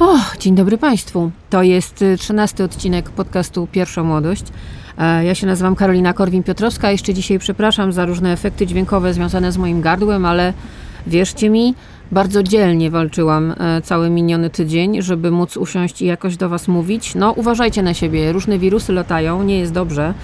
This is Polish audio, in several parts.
O, dzień dobry Państwu. To jest y, trzynasty odcinek podcastu Pierwsza Młodość. E, Ja się nazywam Karolina Korwin-Piotrowska. Jeszcze dzisiaj przepraszam za różne efekty dźwiękowe związane z moim gardłem, ale wierzcie mi, bardzo dzielnie walczyłam e, cały miniony tydzień, żeby móc usiąść i jakoś do Was mówić. No, uważajcie na siebie, różne wirusy latają, nie jest dobrze.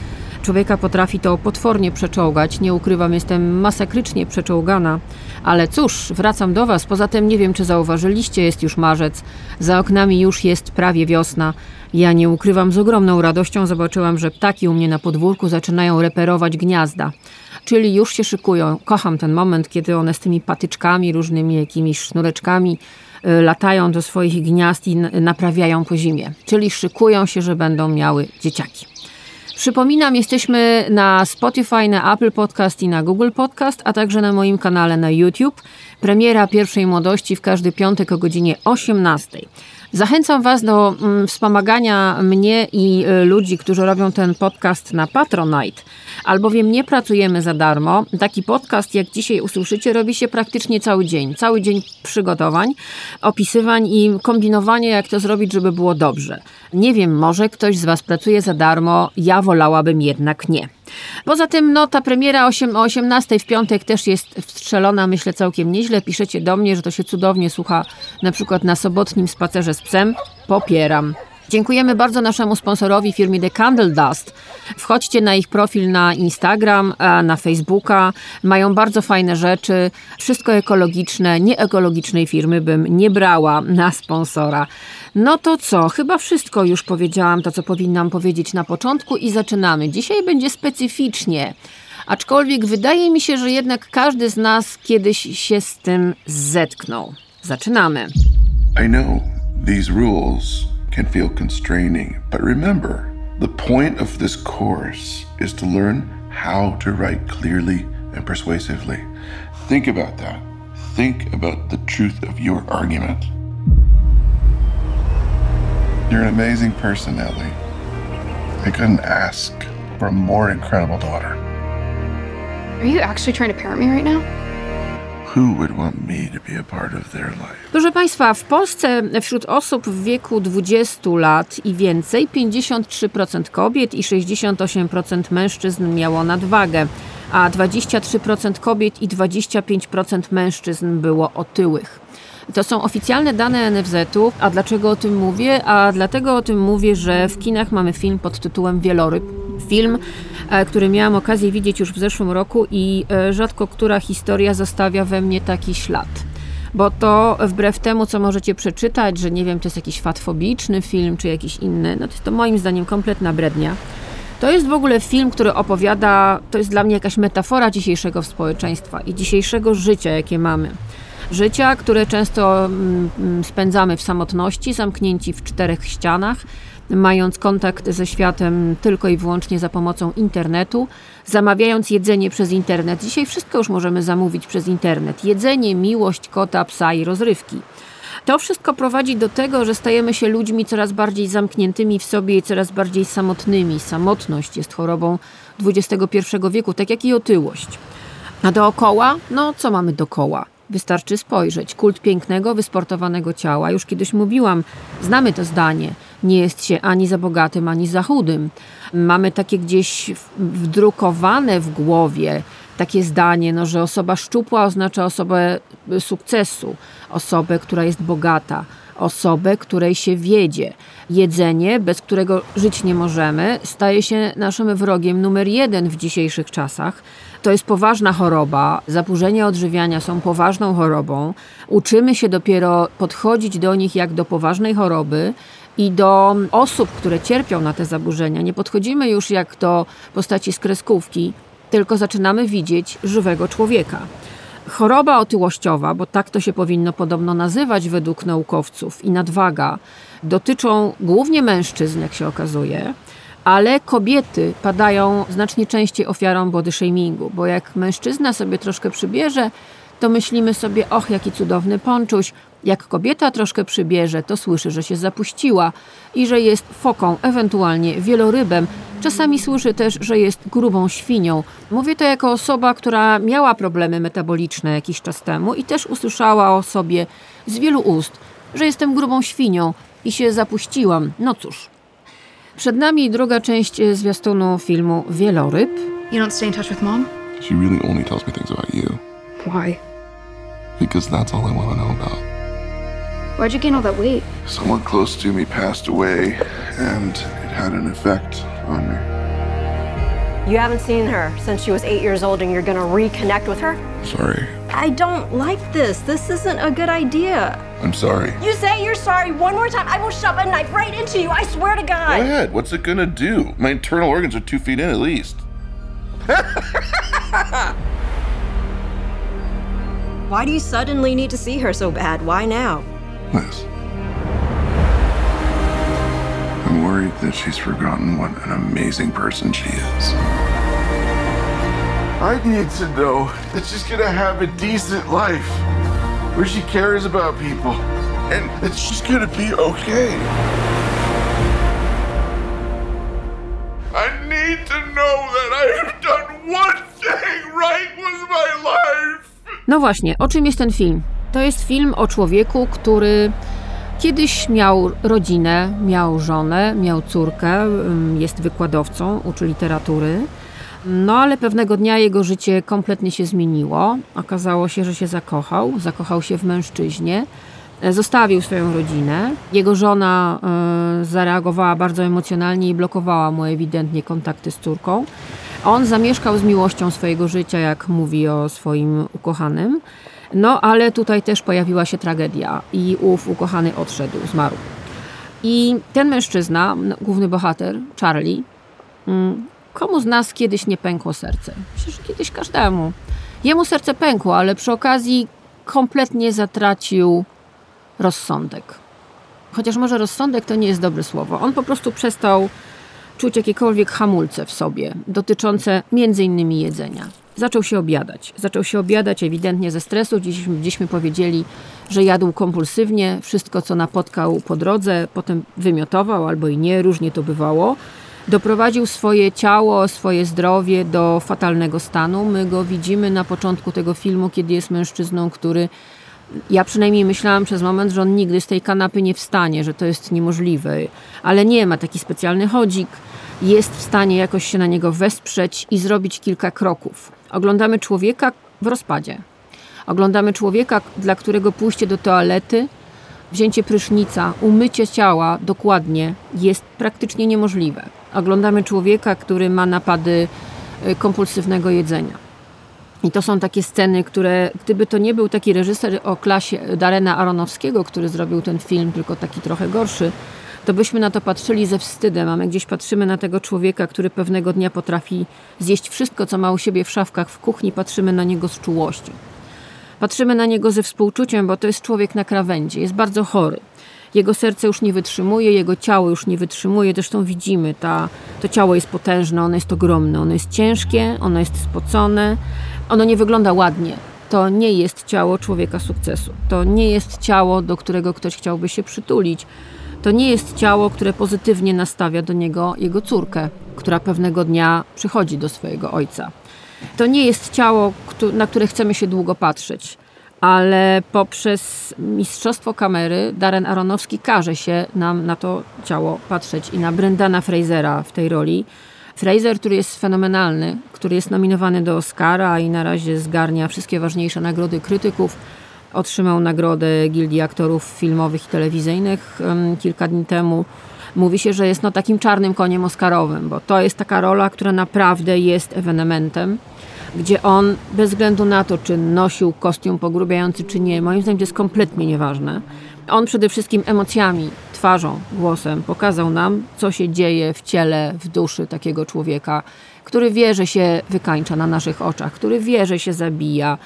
Człowieka potrafi to potwornie przeczołgać. Nie ukrywam, jestem masakrycznie przeczołgana. Ale cóż, wracam do Was. Poza tym nie wiem, czy zauważyliście, jest już marzec. Za oknami już jest prawie wiosna. Ja nie ukrywam, z ogromną radością zobaczyłam, że ptaki u mnie na podwórku zaczynają reperować gniazda. Czyli już się szykują. Kocham ten moment, kiedy one z tymi patyczkami, różnymi jakimiś sznureczkami y, latają do swoich gniazd i naprawiają po zimie. Czyli szykują się, że będą miały dzieciaki. Przypominam, jesteśmy na Spotify, na Apple Podcast i na Google Podcast, a także na moim kanale na YouTube. Premiera pierwszej młodości w każdy piątek o godzinie 18. Zachęcam Was do mm, wspomagania mnie i y, ludzi, którzy robią ten podcast na Patronite, albowiem nie pracujemy za darmo. Taki podcast, jak dzisiaj usłyszycie, robi się praktycznie cały dzień. Cały dzień przygotowań, opisywań i kombinowania, jak to zrobić, żeby było dobrze. Nie wiem, może ktoś z Was pracuje za darmo, ja wolałabym jednak nie. Poza tym, no, ta premiera 8, o 18 w piątek też jest wstrzelona, myślę, całkiem nieźle. Piszecie do mnie, że to się cudownie słucha na przykład na sobotnim spacerze z psem. Popieram. Dziękujemy bardzo naszemu sponsorowi, firmie The Candle Dust. Wchodźcie na ich profil na Instagram, na Facebooka. Mają bardzo fajne rzeczy. Wszystko ekologiczne. Nieekologicznej firmy bym nie brała na sponsora. No to co? Chyba wszystko już powiedziałam, to co powinnam powiedzieć na początku i zaczynamy. Dzisiaj będzie specyficznie. Aczkolwiek wydaje mi się, że jednak każdy z nas kiedyś się z tym zetknął. Zaczynamy. I know these rules can feel constraining, but remember, the point of this course is to learn how to write clearly and persuasively. Think about that. Think about the truth of your argument. You're an amazing person, Ellie. I couldn't ask for a more incredible daughter. Are you actually trying to parent me right now? Who would want me to be a part of their life? Proszę Państwa, w Polsce wśród osób w wieku 20 lat i więcej 53% kobiet i 68% mężczyzn miało nadwagę, a 23% kobiet i 25% mężczyzn było otyłych. To są oficjalne dane NFZ-u. A dlaczego o tym mówię? A dlatego o tym mówię, że w kinach mamy film pod tytułem Wieloryb. Film, e, który miałam okazję widzieć już w zeszłym roku i e, rzadko która historia zostawia we mnie taki ślad. Bo to wbrew temu, co możecie przeczytać, że nie wiem, to jest jakiś fatfobiczny film, czy jakiś inny, no to jest to moim zdaniem kompletna brednia. To jest w ogóle film, który opowiada, to jest dla mnie jakaś metafora dzisiejszego społeczeństwa i dzisiejszego życia, jakie mamy. Życia, które często mm, mm, spędzamy w samotności, zamknięci w czterech ścianach, mając kontakt ze światem tylko i wyłącznie za pomocą internetu, zamawiając jedzenie przez internet. Dzisiaj wszystko już możemy zamówić przez internet. Jedzenie, miłość, kota, psa i rozrywki. To wszystko prowadzi do tego, że stajemy się ludźmi coraz bardziej zamkniętymi w sobie i coraz bardziej samotnymi. Samotność jest chorobą XXI wieku, tak jak i otyłość. A dookoła? No, co mamy dookoła? Wystarczy spojrzeć. Kult pięknego, wysportowanego ciała. Już kiedyś mówiłam, znamy to zdanie. Nie jest się ani za bogatym, ani za chudym. Mamy takie gdzieś wdrukowane w głowie takie zdanie, no, że osoba szczupła oznacza osobę y, sukcesu, osobę, która jest bogata, osobę, której się wiedzie. Jedzenie, bez którego żyć nie możemy, staje się naszym wrogiem numer jeden w dzisiejszych czasach. To jest poważna choroba. Zaburzenia odżywiania są poważną chorobą. Uczymy się dopiero podchodzić do nich jak do poważnej choroby i do osób, które cierpią na te zaburzenia. Nie podchodzimy już jak do postaci z kreskówki, tylko zaczynamy widzieć żywego człowieka. Choroba otyłościowa, bo tak to się powinno podobno nazywać według naukowców, i nadwaga dotyczą głównie mężczyzn, jak się okazuje, ale kobiety padają znacznie częściej ofiarą body shamingu, bo jak mężczyzna sobie troszkę przybierze, to myślimy sobie, och, jaki cudowny ponczuś. Jak kobieta troszkę przybierze, to słyszy, że się zapuściła i że jest foką, ewentualnie wielorybem. Czasami słyszy też, że jest grubą świnią. Mówię to jako osoba, która miała problemy metaboliczne jakiś czas temu i też usłyszała o sobie z wielu ust. że jestem grubą świnią i się zapuściłam. No cóż. Przed nami druga część zwiastunu filmu Wieloryb. You don't stay in touch with mom? She really only tells me things about you Why? Because that's all I want to know about. Why'd you gain all that weight? Someone close to me passed away, and it had an effect on me. You haven't seen her since she was eight years old and you're gonna reconnect with her? Sorry. I don't like this. This isn't a good idea. I'm sorry. You say you're sorry one more time, I will shove a knife right into you. I swear to God. Go God. ahead. What's it gonna do? My internal organs are two feet in at least. Why do you suddenly need to see her so bad? Why now? Liz. I'm worried that she's forgotten what an amazing person she is. I need to know that she's gonna have a decent life where she cares about people and that she's gonna be okay. I need to know that I have done one No właśnie, o czym jest ten film? To jest film o człowieku, który kiedyś miał rodzinę, miał żonę, miał córkę, ym, jest wykładowcą, uczy literatury. No ale pewnego dnia jego życie kompletnie się zmieniło. Okazało się, że się zakochał, zakochał się w mężczyźnie, e, zostawił swoją rodzinę. Jego żona e, zareagowała bardzo emocjonalnie i blokowała mu ewidentnie kontakty z córką. On zamieszkał z miłością swojego życia, jak mówi o swoim ukochanym. No ale tutaj też pojawiła się tragedia i ów ukochany odszedł, zmarł. I ten mężczyzna, główny bohater, Charlie, mm, komu z nas kiedyś nie pękło serce? Myślę, że kiedyś każdemu. Jemu serce pękło, ale przy okazji kompletnie zatracił rozsądek. Chociaż może rozsądek to nie jest dobre słowo. On po prostu przestał czuć jakiekolwiek hamulce w sobie, dotyczące innymi jedzenia. Zaczął się obiadać. Zaczął się obiadać ewidentnie ze stresu. Dziś, dziśmy powiedzieli, że jadł kompulsywnie. Wszystko, co napotkał po drodze, potem wymiotował albo i nie, różnie to bywało. Doprowadził swoje ciało, swoje zdrowie do fatalnego stanu. My go widzimy na początku tego filmu, kiedy jest mężczyzną, który ja przynajmniej myślałam przez moment, że on nigdy z tej kanapy nie wstanie, że to jest niemożliwe, ale nie ma taki specjalny chodzik. Jest w stanie jakoś się na niego wesprzeć i zrobić kilka kroków. Oglądamy człowieka w rozpadzie. Oglądamy człowieka, dla którego pójście do toalety, wzięcie prysznica, umycie ciała dokładnie jest praktycznie niemożliwe. Oglądamy człowieka, który ma napady y, kompulsywnego jedzenia. I to są takie sceny, które gdyby to nie był taki reżyser o klasie Darena Aronowskiego, który zrobił ten film, tylko taki trochę gorszy, to byśmy na to patrzyli ze wstydem, a my gdzieś patrzymy na tego człowieka, który pewnego dnia potrafi zjeść wszystko, co ma u siebie w szafkach w kuchni, patrzymy na niego z czułością. Patrzymy na niego ze współczuciem, bo to jest człowiek na krawędzi, jest bardzo chory. Jego serce już nie wytrzymuje, jego ciało już nie wytrzymuje. Zresztą widzimy, ta, to ciało jest potężne, ono jest ogromne, ono jest ciężkie, ono jest spocone, ono nie wygląda ładnie. To nie jest ciało człowieka sukcesu. To nie jest ciało, do którego ktoś chciałby się przytulić. To nie jest ciało, które pozytywnie nastawia do niego jego córkę, która pewnego dnia przychodzi do swojego ojca. To nie jest ciało, na które chcemy się długo patrzeć, ale poprzez mistrzostwo kamery Darren Aronowski każe się nam na to ciało patrzeć i na Brendana Frasera w tej roli. Fraser, który jest fenomenalny, który jest nominowany do Oscara i na razie zgarnia wszystkie ważniejsze nagrody krytyków. Otrzymał nagrodę Gildii Aktorów Filmowych i Telewizyjnych kilka dni temu. Mówi się, że jest no takim czarnym koniem oscarowym, bo to jest taka rola, która naprawdę jest ewenementem, gdzie on bez względu na to, czy nosił kostium pogrubiający, czy nie, moim zdaniem to jest kompletnie nieważne. On przede wszystkim emocjami, twarzą, głosem pokazał nam, co się dzieje w ciele, w duszy takiego człowieka, który wie, że się wykańcza na naszych oczach, który wie, że się zabija,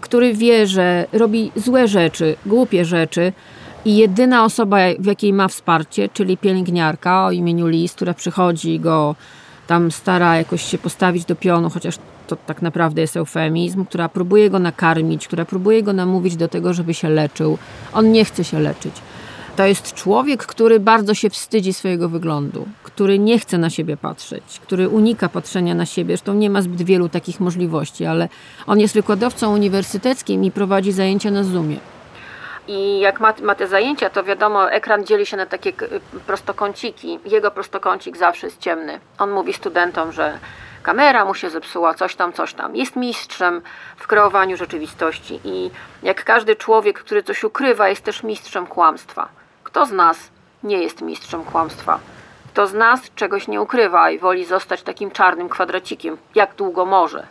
który wie, że robi złe rzeczy, głupie rzeczy, i jedyna osoba, w jakiej ma wsparcie, czyli pielęgniarka o imieniu Liz, która przychodzi go tam stara jakoś się postawić do pionu, chociaż to tak naprawdę jest eufemizm, która próbuje go nakarmić, która próbuje go namówić do tego, żeby się leczył. On nie chce się leczyć. To jest człowiek, który bardzo się wstydzi swojego wyglądu, który nie chce na siebie patrzeć, który unika patrzenia na siebie. Zresztą nie ma zbyt wielu takich możliwości, ale on jest wykładowcą uniwersyteckim i prowadzi zajęcia na Zoomie. I jak ma, ma te zajęcia, to wiadomo, ekran dzieli się na takie k- prostokąciki. Jego prostokącik zawsze jest ciemny. On mówi studentom, że kamera mu się zepsuła, coś tam, coś tam. Jest mistrzem w kreowaniu rzeczywistości i jak każdy człowiek, który coś ukrywa, jest też mistrzem kłamstwa. Kto z nas nie jest mistrzem kłamstwa? Kto z nas czegoś nie ukrywa i woli zostać takim czarnym kwadracikiem, jak długo może?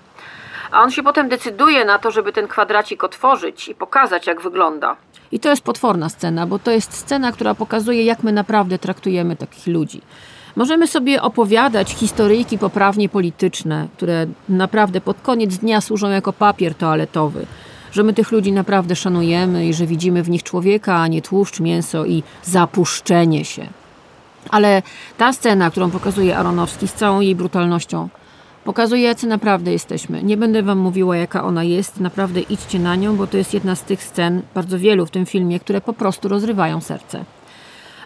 A on się potem decyduje na to, żeby ten kwadracik otworzyć i pokazać, jak wygląda. I to jest potworna scena, bo to jest scena, która pokazuje, jak my naprawdę traktujemy takich ludzi. Możemy sobie opowiadać historyjki poprawnie polityczne, które naprawdę pod koniec dnia służą jako papier toaletowy, że my tych ludzi naprawdę szanujemy i że widzimy w nich człowieka, a nie tłuszcz, mięso i zapuszczenie się. Ale ta scena, którą pokazuje Aronowski z całą jej brutalnością, pokazuje, jacy naprawdę jesteśmy. Nie będę wam mówiła, jaka ona jest. Naprawdę idźcie na nią, bo to jest jedna z tych scen, bardzo wielu w tym filmie, które po prostu rozrywają serce.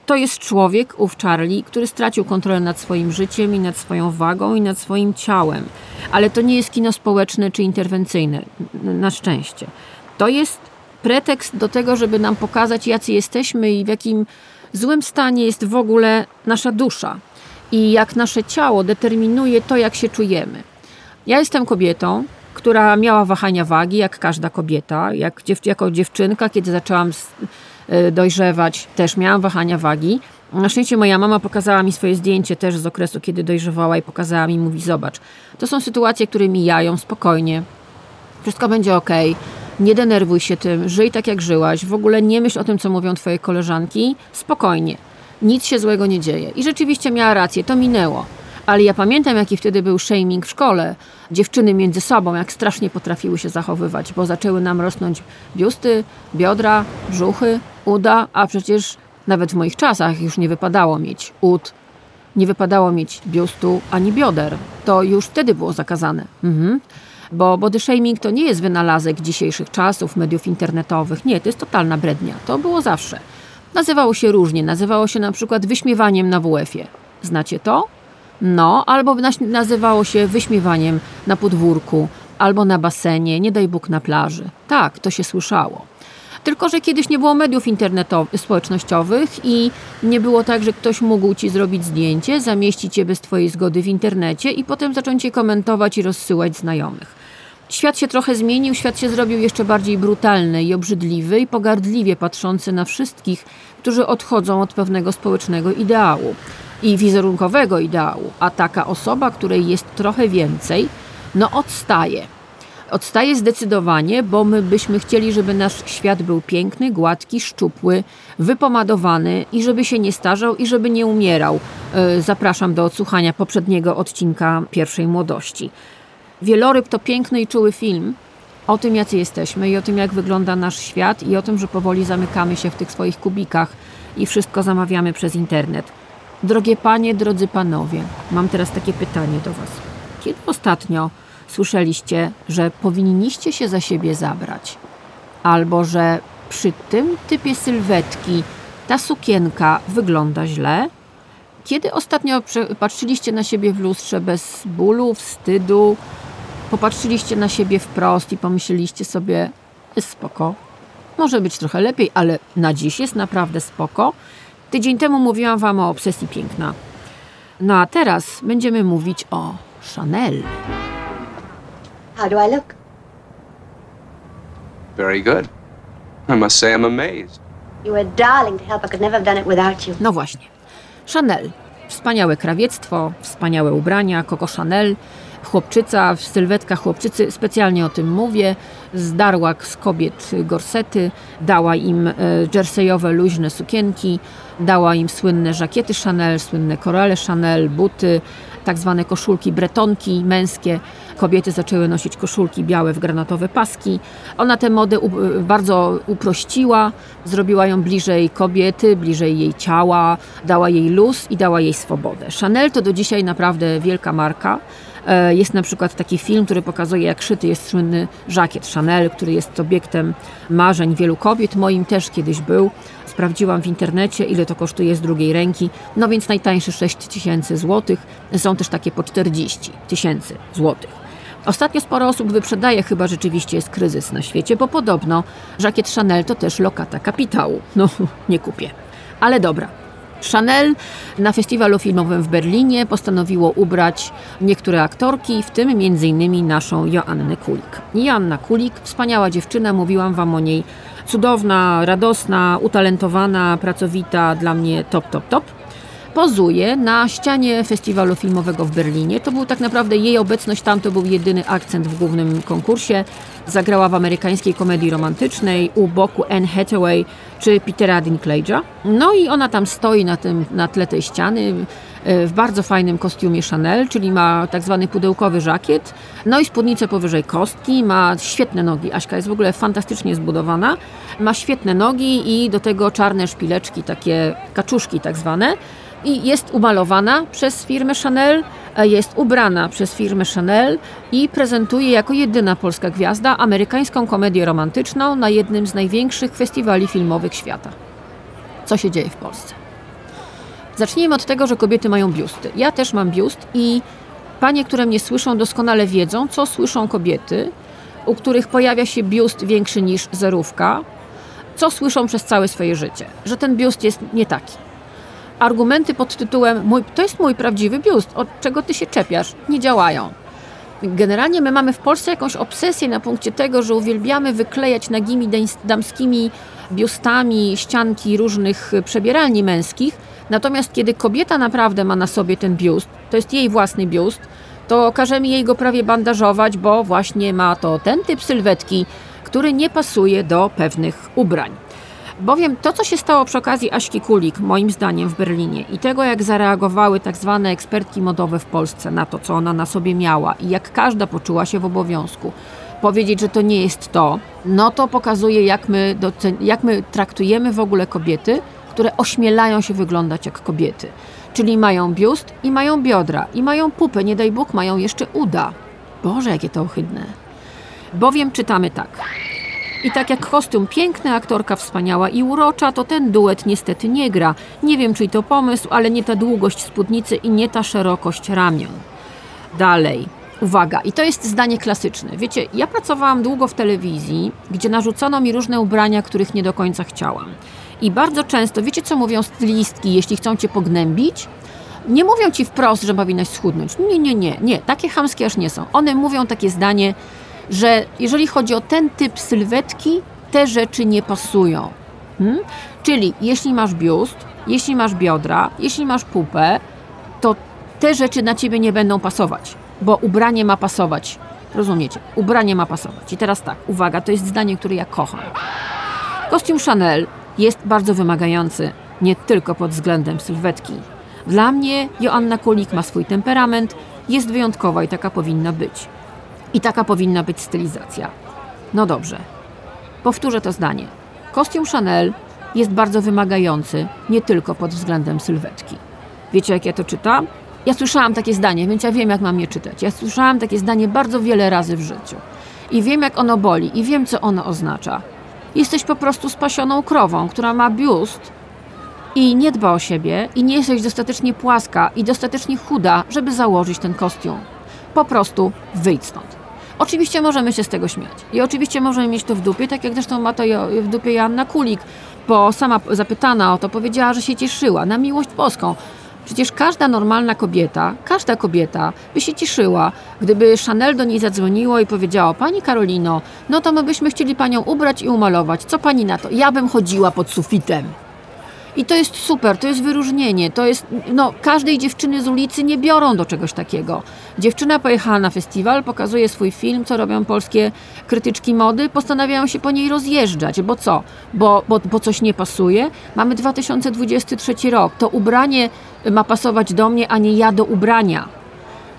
To jest człowiek, ów Charlie, który stracił kontrolę nad swoim życiem i nad swoją wagą i nad swoim ciałem. Ale to nie jest kino społeczne czy interwencyjne, na szczęście. To jest pretekst do tego, żeby nam pokazać, jacy jesteśmy i w jakim złym stanie jest w ogóle nasza dusza. I jak nasze ciało determinuje to, jak się czujemy. Ja jestem kobietą, która miała wahania wagi, jak każda kobieta. Jak dziew, jako dziewczynka, kiedy zaczęłam dojrzewać, też miałam wahania wagi. Na szczęście moja mama pokazała mi swoje zdjęcie też z okresu, kiedy dojrzewała i pokazała mi, mówi, zobacz, to są sytuacje, które mijają spokojnie, wszystko będzie ok, nie denerwuj się tym, żyj tak jak żyłaś, w ogóle nie myśl o tym, co mówią twoje koleżanki, spokojnie, nic się złego nie dzieje. I rzeczywiście miała rację, to minęło. Ale ja pamiętam, jaki wtedy był shaming w szkole. Dziewczyny między sobą, jak strasznie potrafiły się zachowywać, bo zaczęły nam rosnąć biusty, biodra, brzuchy, uda, a przecież nawet w moich czasach już nie wypadało mieć ud, nie wypadało mieć biustu ani bioder. To już wtedy było zakazane. Mhm. Bo body shaming to nie jest wynalazek dzisiejszych czasów, mediów internetowych. Nie, to jest totalna brednia. To było zawsze. Nazywało się różnie. Nazywało się na przykład wyśmiewaniem na WF-ie. Znacie to? No, albo nazywało się wyśmiewaniem na podwórku, albo na basenie, nie daj Bóg na plaży. Tak, to się słyszało. Tylko, że kiedyś nie było mediów internetowych, społecznościowych i nie było tak, że ktoś mógł ci zrobić zdjęcie, zamieścić je bez twojej zgody w internecie i potem zacząć je komentować i rozsyłać znajomych. Świat się trochę zmienił, świat się zrobił jeszcze bardziej brutalny i obrzydliwy i pogardliwie patrzący na wszystkich, którzy odchodzą od pewnego społecznego ideału i wizerunkowego ideału, a taka osoba, której jest trochę więcej, no odstaje. Odstaje zdecydowanie, bo my byśmy chcieli, żeby nasz świat był piękny, gładki, szczupły, wypomadowany i żeby się nie starzał i żeby nie umierał. Yy, Zapraszam do odsłuchania poprzedniego odcinka pierwszej młodości. Wieloryb to piękny i czuły film o tym, jacy jesteśmy i o tym, jak wygląda nasz świat i o tym, że powoli zamykamy się w tych swoich kubikach i wszystko zamawiamy przez internet. Drogie panie, drodzy panowie, mam teraz takie pytanie do was. Kiedy ostatnio słyszeliście, że powinniście się za siebie zabrać? Albo że przy tym typie sylwetki ta sukienka wygląda źle? Kiedy ostatnio patrzyliście na siebie w lustrze bez bólu, wstydu, popatrzyliście na siebie wprost i pomyśleliście sobie, spoko, może być trochę lepiej, ale na dziś jest naprawdę spoko. Tydzień temu mówiłam Wam o obsesji piękna. No a teraz będziemy mówić o Chanel. How do I look? Very good. I must say I'm amazed. You were darling to help. I could never have done it without you. No właśnie. Chanel. Wspaniałe krawiectwo, wspaniałe ubrania, Coco Chanel. Chłopczyca, w sylwetkach chłopczycy, specjalnie o tym mówię, zdarła z kobiet gorsety, dała im e, jerseyowe, luźne sukienki, dała im słynne żakiety Chanel, słynne korale Chanel, buty, tak zwane koszulki bretonki męskie. Kobiety zaczęły nosić koszulki białe w granatowe paski. Ona tę modę u- bardzo uprościła, zrobiła ją bliżej kobiety, bliżej jej ciała, dała jej luz i dała jej swobodę. Chanel to do dzisiaj naprawdę wielka marka. E, Jest na przykład taki film, który pokazuje, jak szyty jest słynny żakiet Chanel, który jest obiektem marzeń wielu kobiet. Moim też kiedyś był. Sprawdziłam w internecie, ile to kosztuje z drugiej ręki. No więc najtańszy 6 tysięcy złotych. Są też takie po 40 tysięcy złotych. Ostatnio sporo osób wyprzedaje, chyba rzeczywiście jest kryzys na świecie, bo podobno żakiet Chanel to też lokata kapitału. No, nie kupię. Ale dobra. Chanel na festiwalu filmowym w Berlinie postanowiło ubrać niektóre aktorki, w tym m.in. naszą Joannę Kulik. Joanna Kulik, wspaniała dziewczyna, mówiłam wam o niej. Cudowna, radosna, utalentowana, pracowita, dla mnie top, top, top pozuje na ścianie festiwalu filmowego w Berlinie. To był tak naprawdę jej obecność tam, to był jedyny akcent w głównym konkursie. Zagrała w amerykańskiej komedii romantycznej u boku Anne Hathaway czy Petera Dinklage'a. No i ona tam stoi na, tym, na tle tej ściany w bardzo fajnym kostiumie Chanel, czyli ma tak zwany pudełkowy żakiet, no i spódnicę powyżej kostki, ma świetne nogi. Aśka jest w ogóle fantastycznie zbudowana. Ma świetne nogi i do tego czarne szpileczki, takie kaczuszki tak zwane i jest umalowana przez firmę Chanel, e, jest ubrana przez firmę Chanel i prezentuje jako jedyna polska gwiazda amerykańską komedię romantyczną na jednym z największych festiwali filmowych świata. Co się dzieje w Polsce? Zacznijmy od tego, że kobiety mają biusty. Ja też mam biust i panie, które mnie słyszą, doskonale wiedzą, co słyszą kobiety, u których pojawia się biust większy niż zerówka, co słyszą przez całe swoje życie, że ten biust jest nie taki argumenty pod tytułem mój, to jest mój prawdziwy biust, od czego ty się czepiasz, nie działają. Generalnie my mamy w Polsce jakąś obsesję na punkcie tego, że uwielbiamy wyklejać nagimi damskimi biustami ścianki różnych przebieralni męskich, natomiast kiedy kobieta naprawdę ma na sobie ten biust, to jest jej własny biust, to każemy jej go prawie bandażować, bo właśnie ma to ten typ sylwetki, który nie pasuje do pewnych ubrań. Bowiem to, co się stało przy okazji Aśki Kulik, moim zdaniem, w Berlinie i tego, jak zareagowały tak zwane ekspertki modowe w Polsce na to, co ona na sobie miała i jak każda poczuła się w obowiązku powiedzieć, że to nie jest to, no to pokazuje, jak my, jak my traktujemy w ogóle kobiety, które ośmielają się wyglądać jak kobiety. Czyli mają biust i mają biodra, i mają pupę, nie daj Bóg, mają jeszcze uda. Boże, jakie to ohydne. Bowiem czytamy tak. I tak jak kostium piękny, aktorka wspaniała i urocza, to ten duet niestety nie gra. Nie wiem, czyj to pomysł, ale nie ta długość spódnicy i nie ta szerokość ramion. Dalej. Uwaga, i to jest zdanie klasyczne. Wiecie, ja pracowałam długo w telewizji, gdzie narzucono mi różne ubrania, których nie do końca chciałam. I bardzo często, wiecie co mówią stylistki, jeśli chcą cię pognębić? Nie mówią ci wprost, że powinnaś schudnąć. Nie, nie, nie, nie. Takie chamskie aż nie są. One mówią takie zdanie, że jeżeli chodzi o ten typ sylwetki, te rzeczy nie pasują. Hmm? Czyli jeśli masz biust, jeśli masz biodra, jeśli masz pupę, to te rzeczy na ciebie nie będą pasować, bo ubranie ma pasować. Rozumiecie? Ubranie ma pasować. I teraz tak, uwaga, to jest zdanie, które ja kocham. Kostium Chanel jest bardzo wymagający, nie tylko pod względem sylwetki. Dla mnie Joanna Kulik ma swój temperament, jest wyjątkowa i taka powinna być. I taka powinna być stylizacja. No dobrze. Powtórzę to zdanie. Kostium Chanel jest bardzo wymagający, nie tylko pod względem sylwetki. Wiecie, jak ja to czytam? Ja słyszałam takie zdanie, więc ja wiem, jak mam je czytać. Ja słyszałam takie zdanie bardzo wiele razy w życiu. I wiem, jak ono boli, i wiem, co ono oznacza. Jesteś po prostu spasioną krową, która ma biust i nie dba o siebie, i nie jesteś dostatecznie płaska i dostatecznie chuda, żeby założyć ten kostium. Po prostu wyjdź stąd. Oczywiście możemy się z tego śmiać. I oczywiście możemy mieć to w dupie, tak jak zresztą ma to w dupie Joanna Kulik, bo sama zapytana o to powiedziała, że się cieszyła na miłość boską. Przecież każda normalna kobieta, każda kobieta by się cieszyła, gdyby Chanel do niej zadzwoniło i powiedziało: Pani Karolino, no to my byśmy chcieli panią ubrać i umalować. Co pani na to? Ja bym chodziła pod sufitem. I to jest super, to jest wyróżnienie, to jest, no, każdej dziewczyny z ulicy nie biorą do czegoś takiego. Dziewczyna pojechała na festiwal, pokazuje swój film, co robią polskie krytyczki mody, postanawiają się po niej rozjeżdżać, bo co? Bo, bo, bo coś nie pasuje? Mamy 2023 rok, to ubranie ma pasować do mnie, a nie ja do ubrania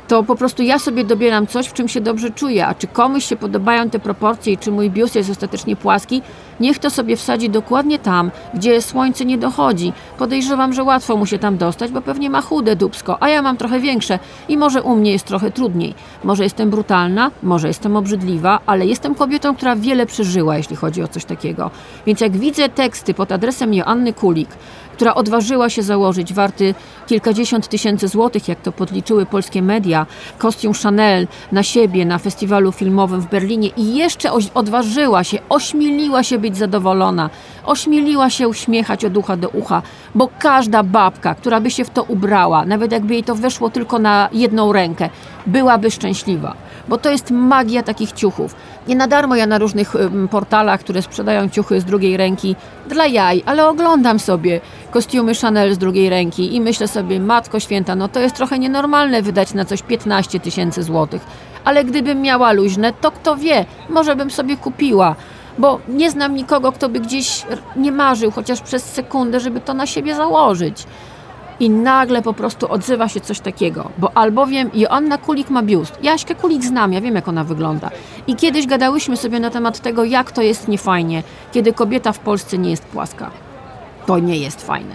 to po prostu ja sobie dobieram coś, w czym się dobrze czuję. A czy komuś się podobają te proporcje i czy mój biust jest ostatecznie płaski, niech to sobie wsadzi dokładnie tam, gdzie słońce nie dochodzi. Podejrzewam, że łatwo mu się tam dostać, bo pewnie ma chude dubsko, a ja mam trochę większe i może u mnie jest trochę trudniej. Może jestem brutalna, może jestem obrzydliwa, ale jestem kobietą, która wiele przeżyła, jeśli chodzi o coś takiego. Więc jak widzę teksty pod adresem Joanny Kulik, która odważyła się założyć warty kilkadziesiąt tysięcy złotych, jak to podliczyły polskie media, kostium Chanel na siebie na festiwalu filmowym w Berlinie i jeszcze odważyła się, ośmieliła się być zadowolona, ośmieliła się uśmiechać od ucha do ucha, bo każda babka, która by się w to ubrała, nawet jakby jej to weszło tylko na jedną rękę, byłaby szczęśliwa. Bo to jest magia takich ciuchów. Nie na darmo ja na różnych portalach, które sprzedają ciuchy z drugiej ręki, dla jaj, ale oglądam sobie kostiumy Chanel z drugiej ręki i myślę sobie, matko święta, no to jest trochę nienormalne wydać na coś 15 tysięcy złotych. Ale gdybym miała luźne, to kto wie, może bym sobie kupiła. Bo nie znam nikogo, kto by gdzieś nie marzył chociaż przez sekundę, żeby to na siebie założyć. I nagle po prostu odzywa się coś takiego, bo albowiem Joanna Kulik ma biust. Jaśkę Kulik znam, ja wiem jak ona wygląda. I kiedyś gadałyśmy sobie na temat tego, jak to jest niefajnie, kiedy kobieta w Polsce nie jest płaska. To nie jest fajne.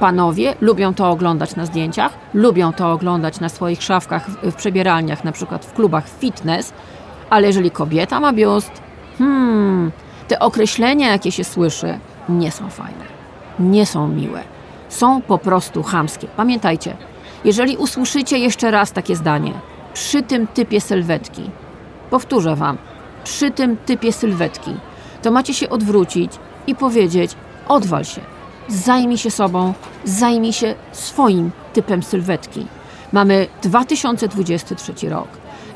Panowie lubią to oglądać na zdjęciach, lubią to oglądać na swoich szafkach w, przebieralniach, na przykład w klubach fitness, ale jeżeli kobieta ma biust, hmm, te określenia, jakie się słyszy, nie są fajne, nie są miłe, są po prostu chamskie. Pamiętajcie, jeżeli usłyszycie jeszcze raz takie zdanie, przy tym typie sylwetki, powtórzę wam, przy tym typie sylwetki, to macie się odwrócić i powiedzieć: odwal się, zajmij się sobą, zajmij się swoim typem sylwetki. Mamy 2023 rok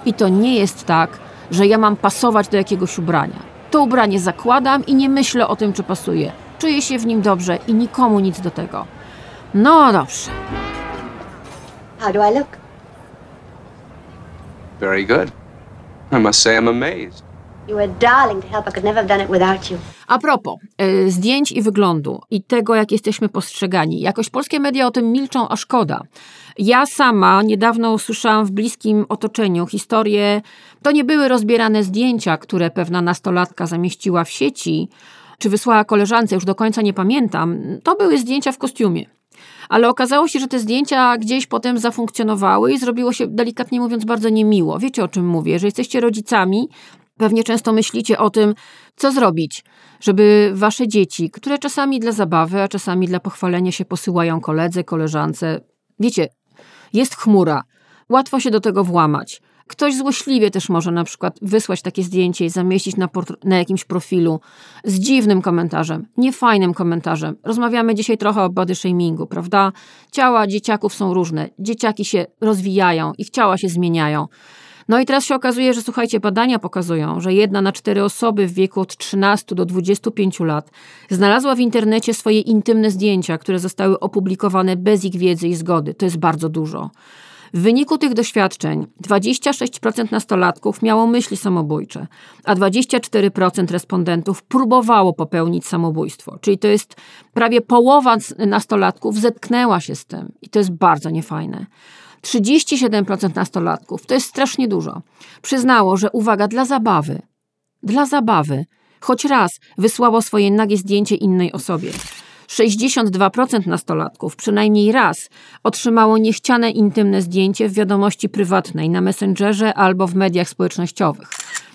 i to nie jest tak, że ja mam pasować do jakiegoś ubrania. To ubranie zakładam i nie myślę o tym, czy pasuje. Czuję się w nim dobrze i nikomu nic do tego. No dobrze. How do I look? Very good. I must say I'm amazed. A propos y, zdjęć i wyglądu i tego, jak jesteśmy postrzegani. Jakoś polskie media o tym milczą, a szkoda. Ja sama niedawno usłyszałam w bliskim otoczeniu historię, to nie były rozbierane zdjęcia, które pewna nastolatka zamieściła w sieci, czy wysłała koleżance, już do końca nie pamiętam. To były zdjęcia w kostiumie. Ale okazało się, że te zdjęcia gdzieś potem zafunkcjonowały i zrobiło się, delikatnie mówiąc, bardzo niemiło. Wiecie o czym mówię? Że jesteście rodzicami, pewnie często myślicie o tym, co zrobić, żeby wasze dzieci, które czasami dla zabawy, a czasami dla pochwalenia się posyłają koledze, koleżance. Wiecie, jest chmura, łatwo się do tego włamać. Ktoś złośliwie też może na przykład wysłać takie zdjęcie i zamieścić na, na jakimś profilu z dziwnym komentarzem, niefajnym komentarzem. Rozmawiamy dzisiaj trochę o body shamingu, prawda? Ciała dzieciaków są różne, dzieciaki się rozwijają, ich ciała się zmieniają. No i teraz się okazuje, że słuchajcie, badania pokazują, że jedna na cztery osoby w wieku od 13 do 25 lat znalazła w internecie swoje intymne zdjęcia, które zostały opublikowane bez ich wiedzy i zgody. To jest bardzo dużo. W wyniku tych doświadczeń 26% nastolatków miało myśli samobójcze, a 24% respondentów próbowało popełnić samobójstwo. Czyli to jest prawie połowa nastolatków zetknęła się z tym i to jest bardzo niefajne. 37% nastolatków, to jest strasznie dużo, przyznało, że uwaga, dla zabawy, dla zabawy, choć raz wysłało swoje nagie zdjęcie innej osobie. 62% nastolatków przynajmniej raz otrzymało niechciane intymne zdjęcie w wiadomości prywatnej na Messengerze albo w mediach społecznościowych.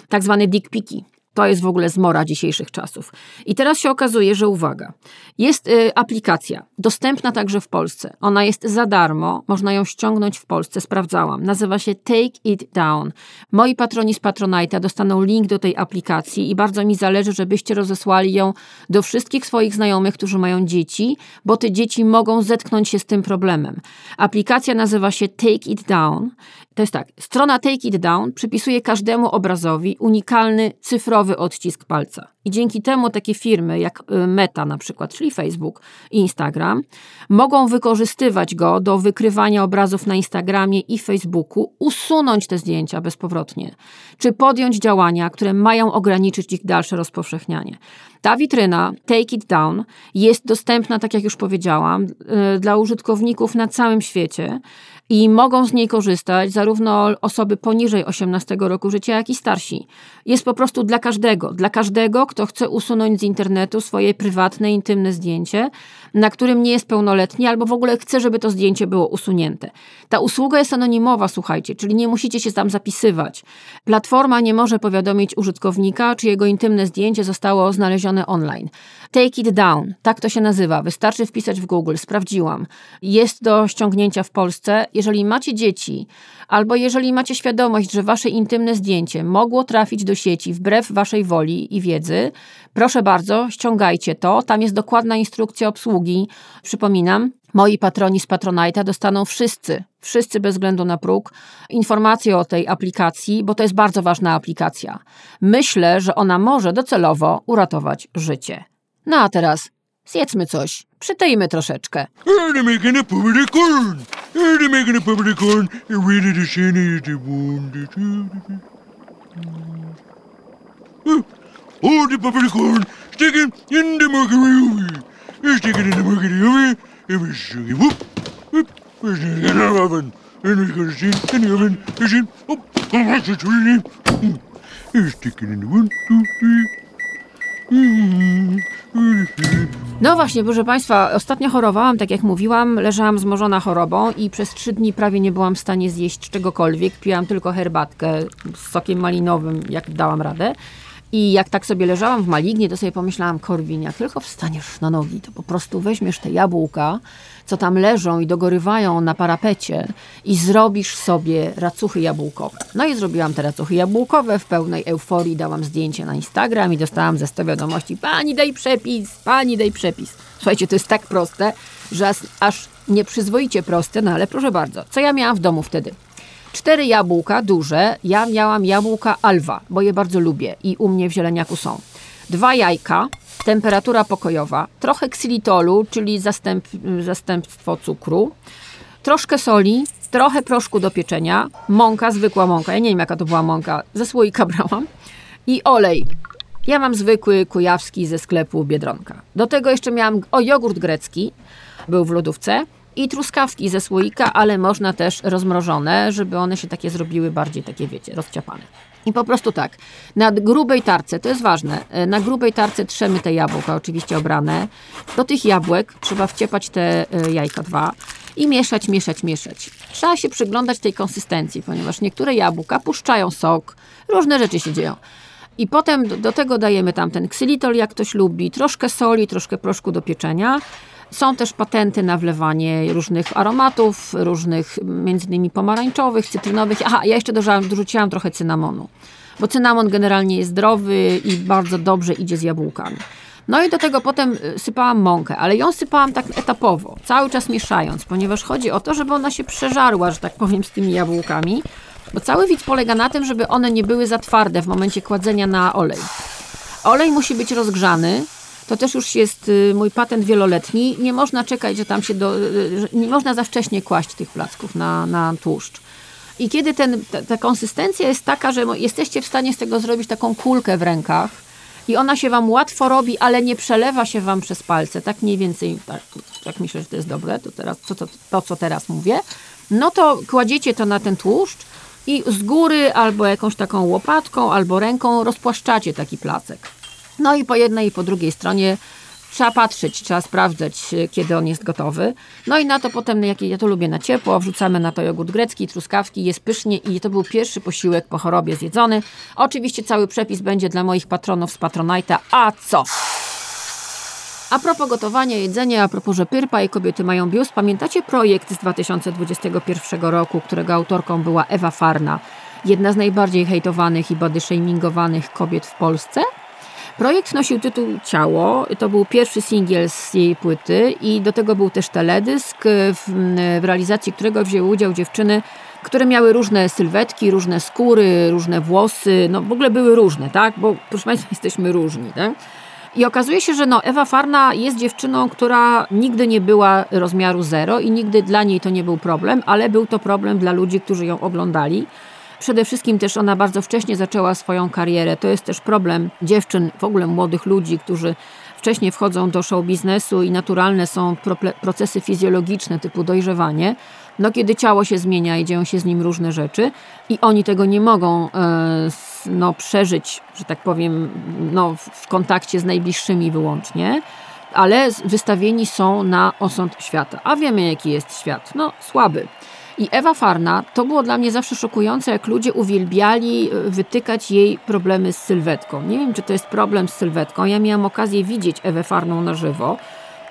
Tak zwane dick piki. To jest w ogóle zmora dzisiejszych czasów. I teraz się okazuje, że uwaga, jest y, aplikacja, dostępna także w Polsce. Ona jest za darmo, można ją ściągnąć w Polsce, sprawdzałam. Nazywa się Take It Down. Moi patroni z Patronite'a dostaną link do tej aplikacji i bardzo mi zależy, żebyście rozesłali ją do wszystkich swoich znajomych, którzy mają dzieci, bo te dzieci mogą zetknąć się z tym problemem. Aplikacja nazywa się Take It Down. To jest tak, strona Take It Down przypisuje każdemu obrazowi unikalny cyfrowy odcisk palca. I dzięki temu takie firmy jak y, Meta na przykład, czyli Facebook i Instagram, mogą wykorzystywać go do wykrywania obrazów na Instagramie i Facebooku, usunąć te zdjęcia bezpowrotnie, czy podjąć działania, które mają ograniczyć ich dalsze rozpowszechnianie. Ta witryna Take It Down jest dostępna, tak jak już powiedziałam, y, dla użytkowników na całym świecie i mogą z niej korzystać zarówno osoby poniżej 18 roku życia, jak i starsi. Jest po prostu dla każdego, dla każdego, kto chce usunąć z internetu swoje prywatne, intymne zdjęcie, na którym nie jest pełnoletni, albo w ogóle chce, żeby to zdjęcie było usunięte. Ta usługa jest anonimowa, słuchajcie, czyli nie musicie się tam zapisywać. Platforma nie może powiadomić użytkownika, czy jego intymne zdjęcie zostało znalezione online. Take it down, tak to się nazywa. Wystarczy wpisać w Google, sprawdziłam. Jest do ściągnięcia w Polsce. Jeżeli macie dzieci, albo jeżeli macie świadomość, że wasze intymne zdjęcie mogło trafić do sieci wbrew waszej woli i wiedzy, proszę bardzo, ściągajcie to. Tam jest dokładna instrukcja obsługi. Przypominam, moi patroni z Patronite'a dostaną wszyscy, wszyscy bez względu na próg, informacje o tej aplikacji, bo to jest bardzo ważna aplikacja. Myślę, że ona może docelowo uratować życie. No a teraz zjedzmy coś, przytyjmy troszeczkę. They're making a public corn. They're making a public corn. Ready to send it to one. Oh, the public corn. Stick it in the. You stick it in the mercury oven. And we stick it, whoop, whoop. We stick it in the oven. And we're gonna see in the oven. You see, oh, that's the tree. You stick it in the one, two, three. No właśnie, proszę Państwa, ostatnio chorowałam, tak jak mówiłam, leżałam zmożona chorobą i przez trzy dni prawie nie byłam w stanie zjeść czegokolwiek. Piłam tylko herbatkę z sokiem malinowym, jak dałam radę. I jak tak sobie leżałam w malignie, to sobie pomyślałam, Korwin, jak tylko wstaniesz na nogi, to po prostu weźmiesz te jabłka, co tam leżą i dogorywają na parapecie i zrobisz sobie racuchy jabłkowe. No i zrobiłam te racuchy jabłkowe w pełnej euforii, dałam zdjęcie na Instagram i dostałam ze 100 wiadomości, pani daj przepis, pani daj przepis. Słuchajcie, to jest tak proste, że aż, nieprzyzwoicie proste, no ale proszę bardzo, co ja miałam w domu wtedy? Cztery jabłka duże. Ja miałam jabłka alwa, bo je bardzo lubię i u mnie w zieleniaku są. Dwa jajka, temperatura pokojowa, trochę ksylitolu, czyli zastęp, zastępstwo cukru, troszkę soli, trochę proszku do pieczenia, mąka, zwykła mąka, ja nie wiem jaka to była mąka, ze słoika brałam i olej. Ja mam zwykły kujawski ze sklepu Biedronka. Do tego jeszcze miałam o jogurt grecki, był w lodówce i truskawki ze słoika, ale można też rozmrożone, żeby one się takie zrobiły bardziej takie, wiecie, rozciapane. I po prostu tak, na grubej tarce, to jest ważne, e, na grubej tarce trzemy te jabłka, oczywiście obrane. Do tych jabłek trzeba wciepać te e, jajka dwa i mieszać, mieszać, mieszać. Trzeba się przyglądać tej konsystencji, ponieważ niektóre jabłka puszczają sok, różne rzeczy się dzieją. I potem do, do tego dajemy tam ten ksylitol, jak ktoś lubi, troszkę soli, troszkę proszku do pieczenia. Są też patenty na wlewanie różnych aromatów, różnych między innymi pomarańczowych, cytrynowych. Aha, ja jeszcze dorzuciłam, trochę cynamonu, bo cynamon generalnie jest zdrowy i bardzo dobrze idzie z jabłkami. No i do tego potem y, sypałam mąkę, ale ją sypałam tak etapowo, cały czas mieszając, ponieważ chodzi o to, żeby ona się przeżarła, że tak powiem, z tymi jabłkami, bo cały widz polega na tym, żeby one nie były za twarde w momencie kładzenia na olej. Olej musi być rozgrzany, to też już jest y, mój patent wieloletni. Nie można czekać, że tam się do, y, nie można za wcześnie kłaść tych placków na, na tłuszcz. I kiedy ten, ta, ta konsystencja jest taka, że jesteście w stanie z tego zrobić taką kulkę w rękach i ona się wam łatwo robi, ale nie przelewa się wam przez palce, tak mniej więcej, tak, tak myślę, że to jest dobre, to, teraz, to, to, to co teraz mówię, no to kładziecie to na ten tłuszcz i z góry albo jakąś taką łopatką, albo ręką rozpłaszczacie taki placek. No i po jednej i po drugiej stronie trzeba patrzeć, trzeba sprawdzać, kiedy on jest gotowy. No i na to potem, jak ja to lubię na ciepło, wrzucamy na to jogurt grecki, truskawki, jest pysznie i to był pierwszy posiłek po chorobie zjedzony. Oczywiście cały przepis będzie dla moich patronów z Patronite'a. A co? A propos gotowania, jedzenia, a propos, że Pyrpa i kobiety mają biust, pamiętacie projekt z 2021 roku, którego autorką była Ewa Farna, jedna z najbardziej hejtowanych i body shamingowanych kobiet w Polsce? Projekt nosił tytuł Ciało, to był pierwszy singiel z jej płyty i do tego był też teledysk, w, w realizacji którego wzięły udział dziewczyny, które miały różne sylwetki, różne skóry, różne włosy, no w ogóle były różne, tak? Bo proszę Państwa, jesteśmy różni, tak? I okazuje się, że no, Ewa Farna jest dziewczyną, która nigdy nie była rozmiaru zero i nigdy dla niej to nie był problem, ale był to problem dla ludzi, którzy ją oglądali. Przede wszystkim też ona bardzo wcześnie zaczęła swoją karierę. To jest też problem dziewczyn, w ogóle młodych ludzi, którzy wcześniej wchodzą do show biznesu i naturalne są procesy fizjologiczne typu dojrzewanie. No kiedy ciało się zmienia i dzieją się z nim różne rzeczy i oni tego nie mogą e, no, przeżyć, że tak powiem, no, w- kontakcie z najbliższymi wyłącznie, ale wystawieni są na osąd świata. A wiemy, jaki jest świat. No, słaby. I Ewa Farna to było dla mnie zawsze szokujące, jak ludzie uwielbiali e, wytykać jej problemy z sylwetką. Nie wiem, czy to jest problem z sylwetką. Ja miałam okazję widzieć Ewę Farną na żywo.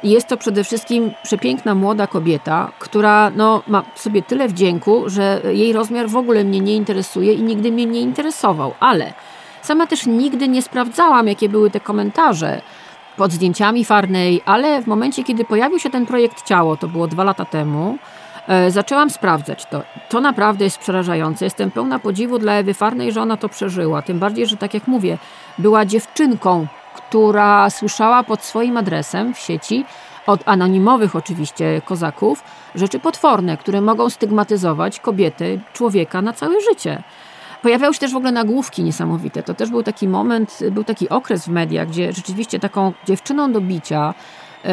Jest to przede wszystkim przepiękna młoda kobieta, która no, ma sobie tyle wdzięku, że jej rozmiar w ogóle mnie nie interesuje i nigdy mnie nie interesował. Ale sama też nigdy nie sprawdzałam, jakie były te komentarze pod zdjęciami Farnej, ale w momencie, kiedy pojawił się ten projekt Ciało, to było dwa lata temu, zaczęłam sprawdzać to. To naprawdę jest przerażające. Jestem pełna podziwu dla Ewy Farnej, że ona to przeżyła. Tym bardziej, że tak jak mówię, była dziewczynką, która słyszała pod swoim adresem w sieci od anonimowych oczywiście kozaków rzeczy potworne, które mogą stygmatyzować kobiety, człowieka na całe życie. Pojawiały się też w ogóle nagłówki niesamowite. To też był taki moment, był taki okres w mediach, gdzie rzeczywiście taką dziewczyną do bicia, e,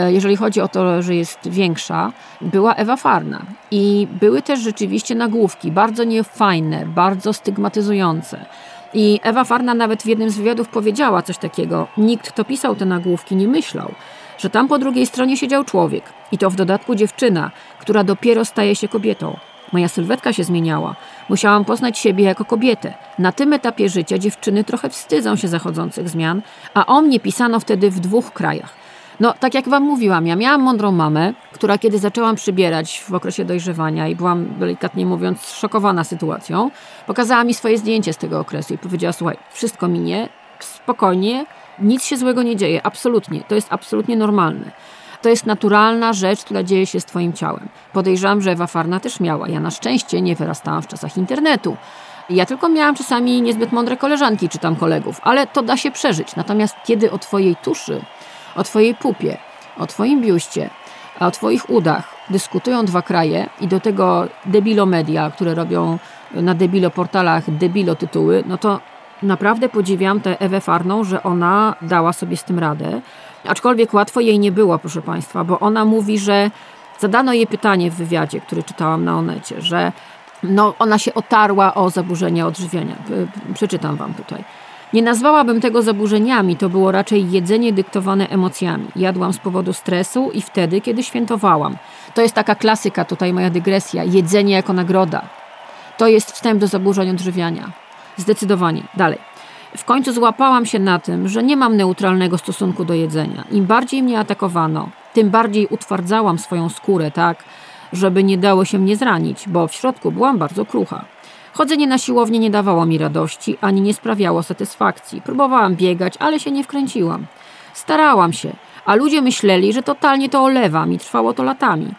jeżeli chodzi o to, że jest większa, była Ewa Farna. I były też rzeczywiście nagłówki, bardzo niefajne, bardzo stygmatyzujące. I Ewa Farna nawet w jednym z wywiadów powiedziała coś takiego. Nikt, kto pisał te nagłówki, nie myślał, że tam po drugiej stronie siedział człowiek. I to w dodatku dziewczyna, która dopiero staje się kobietą. Moja sylwetka się zmieniała. Musiałam poznać siebie jako kobietę. Na tym etapie życia dziewczyny trochę wstydzą się zachodzących zmian, a o mnie pisano wtedy w dwóch krajach. No, tak jak wam mówiłam, ja miałam mądrą mamę, która kiedy zaczęłam przybierać w okresie dojrzewania i byłam delikatnie mówiąc szokowana sytuacją, pokazała mi swoje zdjęcie z tego okresu i powiedziała: Słuchaj, wszystko minie, spokojnie, nic się złego nie dzieje, absolutnie, to jest absolutnie normalne. To jest naturalna rzecz, która dzieje się z Twoim ciałem. Podejrzewam, że Ewa Farna też miała. Ja na szczęście nie wyrastałam w czasach internetu. Ja tylko miałam czasami niezbyt mądre koleżanki czy tam kolegów, ale to da się przeżyć. Natomiast kiedy o Twojej tuszy, o Twojej pupie, o Twoim biuście, a o Twoich udach dyskutują dwa kraje i do tego debilo media, które robią na debilo portalach debilo tytuły, no to naprawdę podziwiam tę Ewę Farną, że ona dała sobie z tym radę. Aczkolwiek łatwo jej nie było, proszę Państwa, bo ona mówi, że zadano jej pytanie w wywiadzie, który czytałam na Onecie, że no, ona się otarła o zaburzenia odżywiania. Przeczytam Wam tutaj. Nie nazwałabym tego zaburzeniami, to było raczej jedzenie dyktowane emocjami. Jadłam z powodu stresu i wtedy, kiedy świętowałam. To jest taka klasyka, tutaj moja dygresja. Jedzenie jako nagroda. To jest wstęp do zaburzeń odżywiania. Zdecydowanie. Dalej. W końcu złapałam się na tym, że nie mam neutralnego stosunku do jedzenia. Im bardziej mnie atakowano, tym bardziej utwardzałam swoją skórę, tak, żeby nie dało się mnie zranić, bo w środku byłam bardzo krucha. Chodzenie na siłownię nie dawało mi radości, ani nie sprawiało satysfakcji. Próbowałam biegać, ale się nie wkręciłam. Starałam się, a ludzie myśleli, że totalnie to olewam i trwało to latami.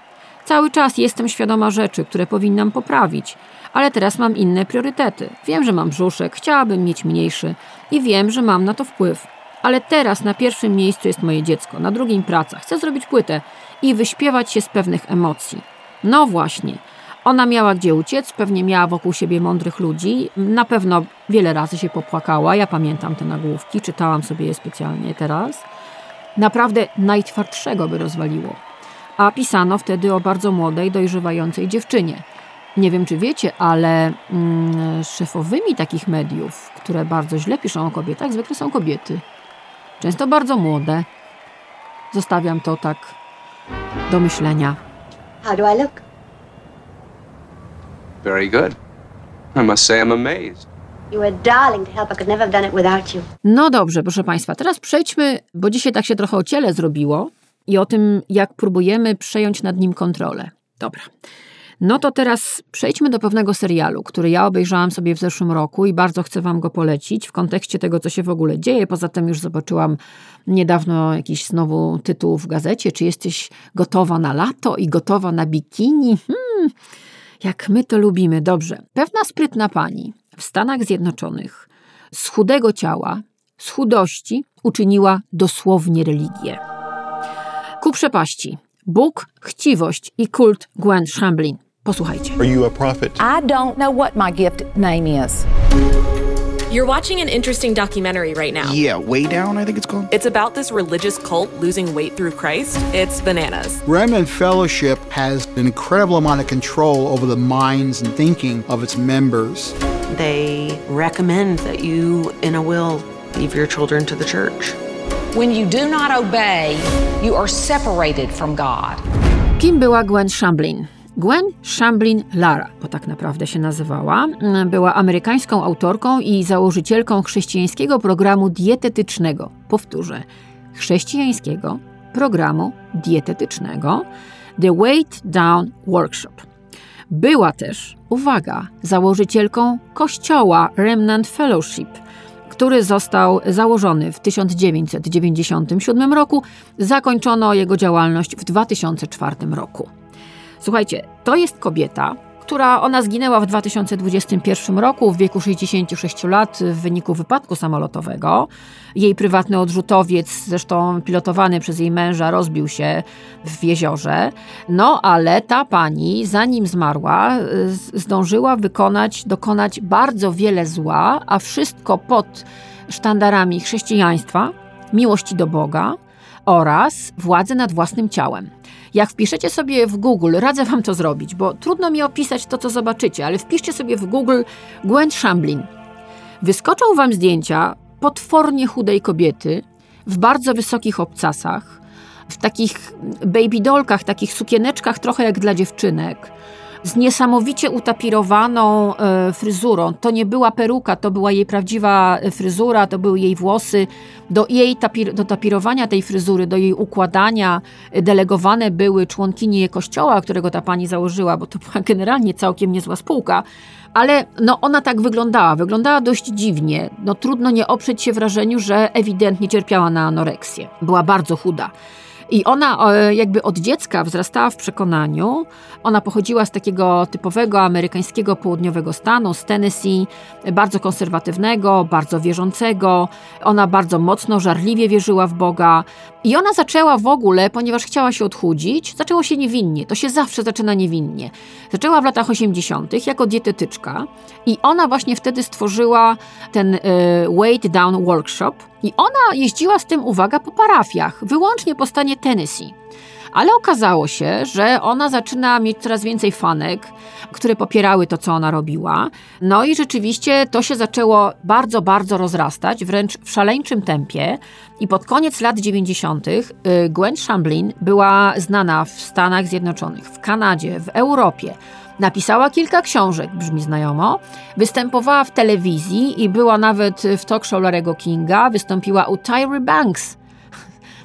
Cały czas jestem świadoma rzeczy, które powinnam poprawić, ale teraz mam inne priorytety. Wiem, że mam brzuszek, chciałabym mieć mniejszy i wiem, że mam na to wpływ. Ale teraz na pierwszym miejscu jest moje dziecko, na drugim praca. Chcę zrobić płytę i wyśpiewać się z pewnych emocji. No właśnie. Ona miała gdzie uciec, pewnie miała wokół siebie mądrych ludzi. Na pewno wiele razy się popłakała. Ja pamiętam te nagłówki, czytałam sobie je specjalnie teraz. Naprawdę najtwardszego by rozwaliło. A pisano wtedy o bardzo młodej, dojrzewającej dziewczynie. Nie wiem, czy wiecie, ale mm, szefowymi takich mediów, które bardzo źle piszą o kobietach, zwykle są kobiety. Często bardzo młode. Zostawiam to tak do myślenia. How do I look? Very good. I must say I'm amazed. You were a darling to help. I could never have done it without you. No dobrze, proszę Państwa, teraz przejdźmy, bo dzisiaj tak się trochę o ciele zrobiło i o tym, jak próbujemy przejąć nad nim kontrolę. Dobra. No to teraz przejdźmy do pewnego serialu, który ja obejrzałam sobie w zeszłym roku i bardzo chcę Wam go polecić w kontekście tego, co się w ogóle dzieje. Poza tym już zobaczyłam niedawno jakiś znowu tytuł w gazecie, czy jesteś gotowa na lato i gotowa na bikini? Hmm, jak my to lubimy. Dobrze. Pewna sprytna pani w Stanach Zjednoczonych z chudego ciała, z chudości uczyniła dosłownie religię. Ku przepaści. Bóg, chciwość i kult Gwen Shamblin. Posłuchajcie. Are you a prophet? I don't know what my gift name is. You're watching an interesting documentary right now. Yeah, Way Down, I think it's called. It's about this religious cult losing weight through Christ. It's bananas. Remnant Fellowship has an incredible amount of control over the minds and thinking of its members. they recommend that you, in a will, leave your children to the church. When you do not obey, you are separated from God. Kim była Gwen Shamblin? Gwen Shamblin Lara, bo tak naprawdę się nazywała, była amerykańską autorką i założycielką chrześcijańskiego programu dietetycznego. Powtórzę, chrześcijańskiego programu dietetycznego The Weight Down Workshop. Była też, uwaga, założycielką kościoła Remnant Fellowship, który został założony w 1997 roku. Zakończono jego działalność w 2004 roku. Słuchajcie, to jest kobieta, która ona zginęła w 2021 roku w wieku 66 lat w wyniku wypadku samolotowego. Jej prywatny odrzutowiec, zresztą pilotowany przez jej męża, rozbił się w jeziorze. No ale ta pani, zanim zmarła, zdążyła wykonać, dokonać bardzo wiele zła, a wszystko pod sztandarami chrześcijaństwa, miłości do Boga oraz władzy nad własnym ciałem. Jak wpiszecie sobie w Google, radzę wam to zrobić, bo trudno mi opisać to, co zobaczycie, ale wpiszcie sobie w Google Gwen Shamblin. Wyskoczą wam zdjęcia potwornie chudej kobiety w bardzo wysokich obcasach, w takich baby dolkach, takich sukieneczkach trochę jak dla dziewczynek, z niesamowicie utapirowaną e, fryzurą. To nie była peruka, to była jej prawdziwa fryzura, to były jej włosy. Do jej tapir, do tapirowania tej fryzury, do jej układania delegowane były członkini kościoła, którego ta pani założyła, bo to była generalnie całkiem niezła spółka. Ale no, ona tak wyglądała, wyglądała dość dziwnie. No, trudno nie oprzeć się wrażeniu, że ewidentnie cierpiała na anoreksję. Była bardzo chuda. I ona jakby od dziecka wzrastała w przekonaniu, ona pochodziła z takiego typowego amerykańskiego południowego stanu, z Tennessee, bardzo konserwatywnego, bardzo wierzącego. Ona bardzo mocno, żarliwie wierzyła w Boga. I ona zaczęła w ogóle, ponieważ chciała się odchudzić, zaczęło się niewinnie. To się zawsze zaczyna niewinnie. Zaczęła w latach 80. jako dietetyczka i ona właśnie wtedy stworzyła ten y, Weight Down Workshop. I ona jeździła z tym, uwaga, po parafiach, wyłącznie po stanie Tennessee. Ale okazało się, że ona zaczyna mieć coraz więcej fanek, które popierały to, co ona robiła. No i rzeczywiście to się zaczęło bardzo, bardzo rozrastać, wręcz w szaleńczym tempie. I pod koniec lat 90. Y, Gwen Shamblin była znana w Stanach Zjednoczonych, w Kanadzie, w Europie. Napisała kilka książek, brzmi znajomo. Występowała w telewizji i była nawet w talk show Larego Kinga. Wystąpiła u Tyry Banks,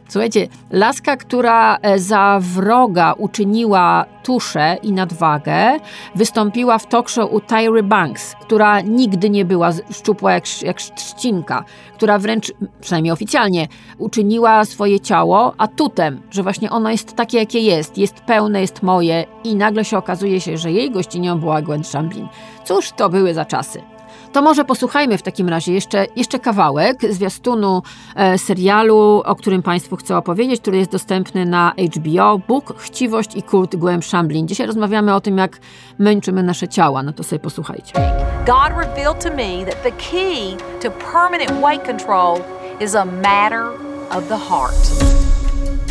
Słuchajcie, laska, która e, za wroga uczyniła tuszę i nadwagę, wystąpiła w talk show u Tyry Banks, która nigdy nie była szczupła jak, jak trzcinka, która wręcz, przynajmniej oficjalnie, uczyniła swoje ciało atutem, że właśnie ono jest takie, jakie jest, jest pełne, jest moje i nagle się okazuje się, że jej gościnią była Gwen Shamblin. Cóż to były za czasy. To może posłuchajmy w takim razie jeszcze, jeszcze kawałek zwiastunu e, serialu, o którym Państwu chcę opowiedzieć, który jest dostępny na HBO. Bóg, chciwość i kult Głęb Shamblin. Dzisiaj rozmawiamy o tym, jak męczymy nasze ciała. No to sobie posłuchajcie. God revealed to me that the key to permanent weight control is a matter of the heart.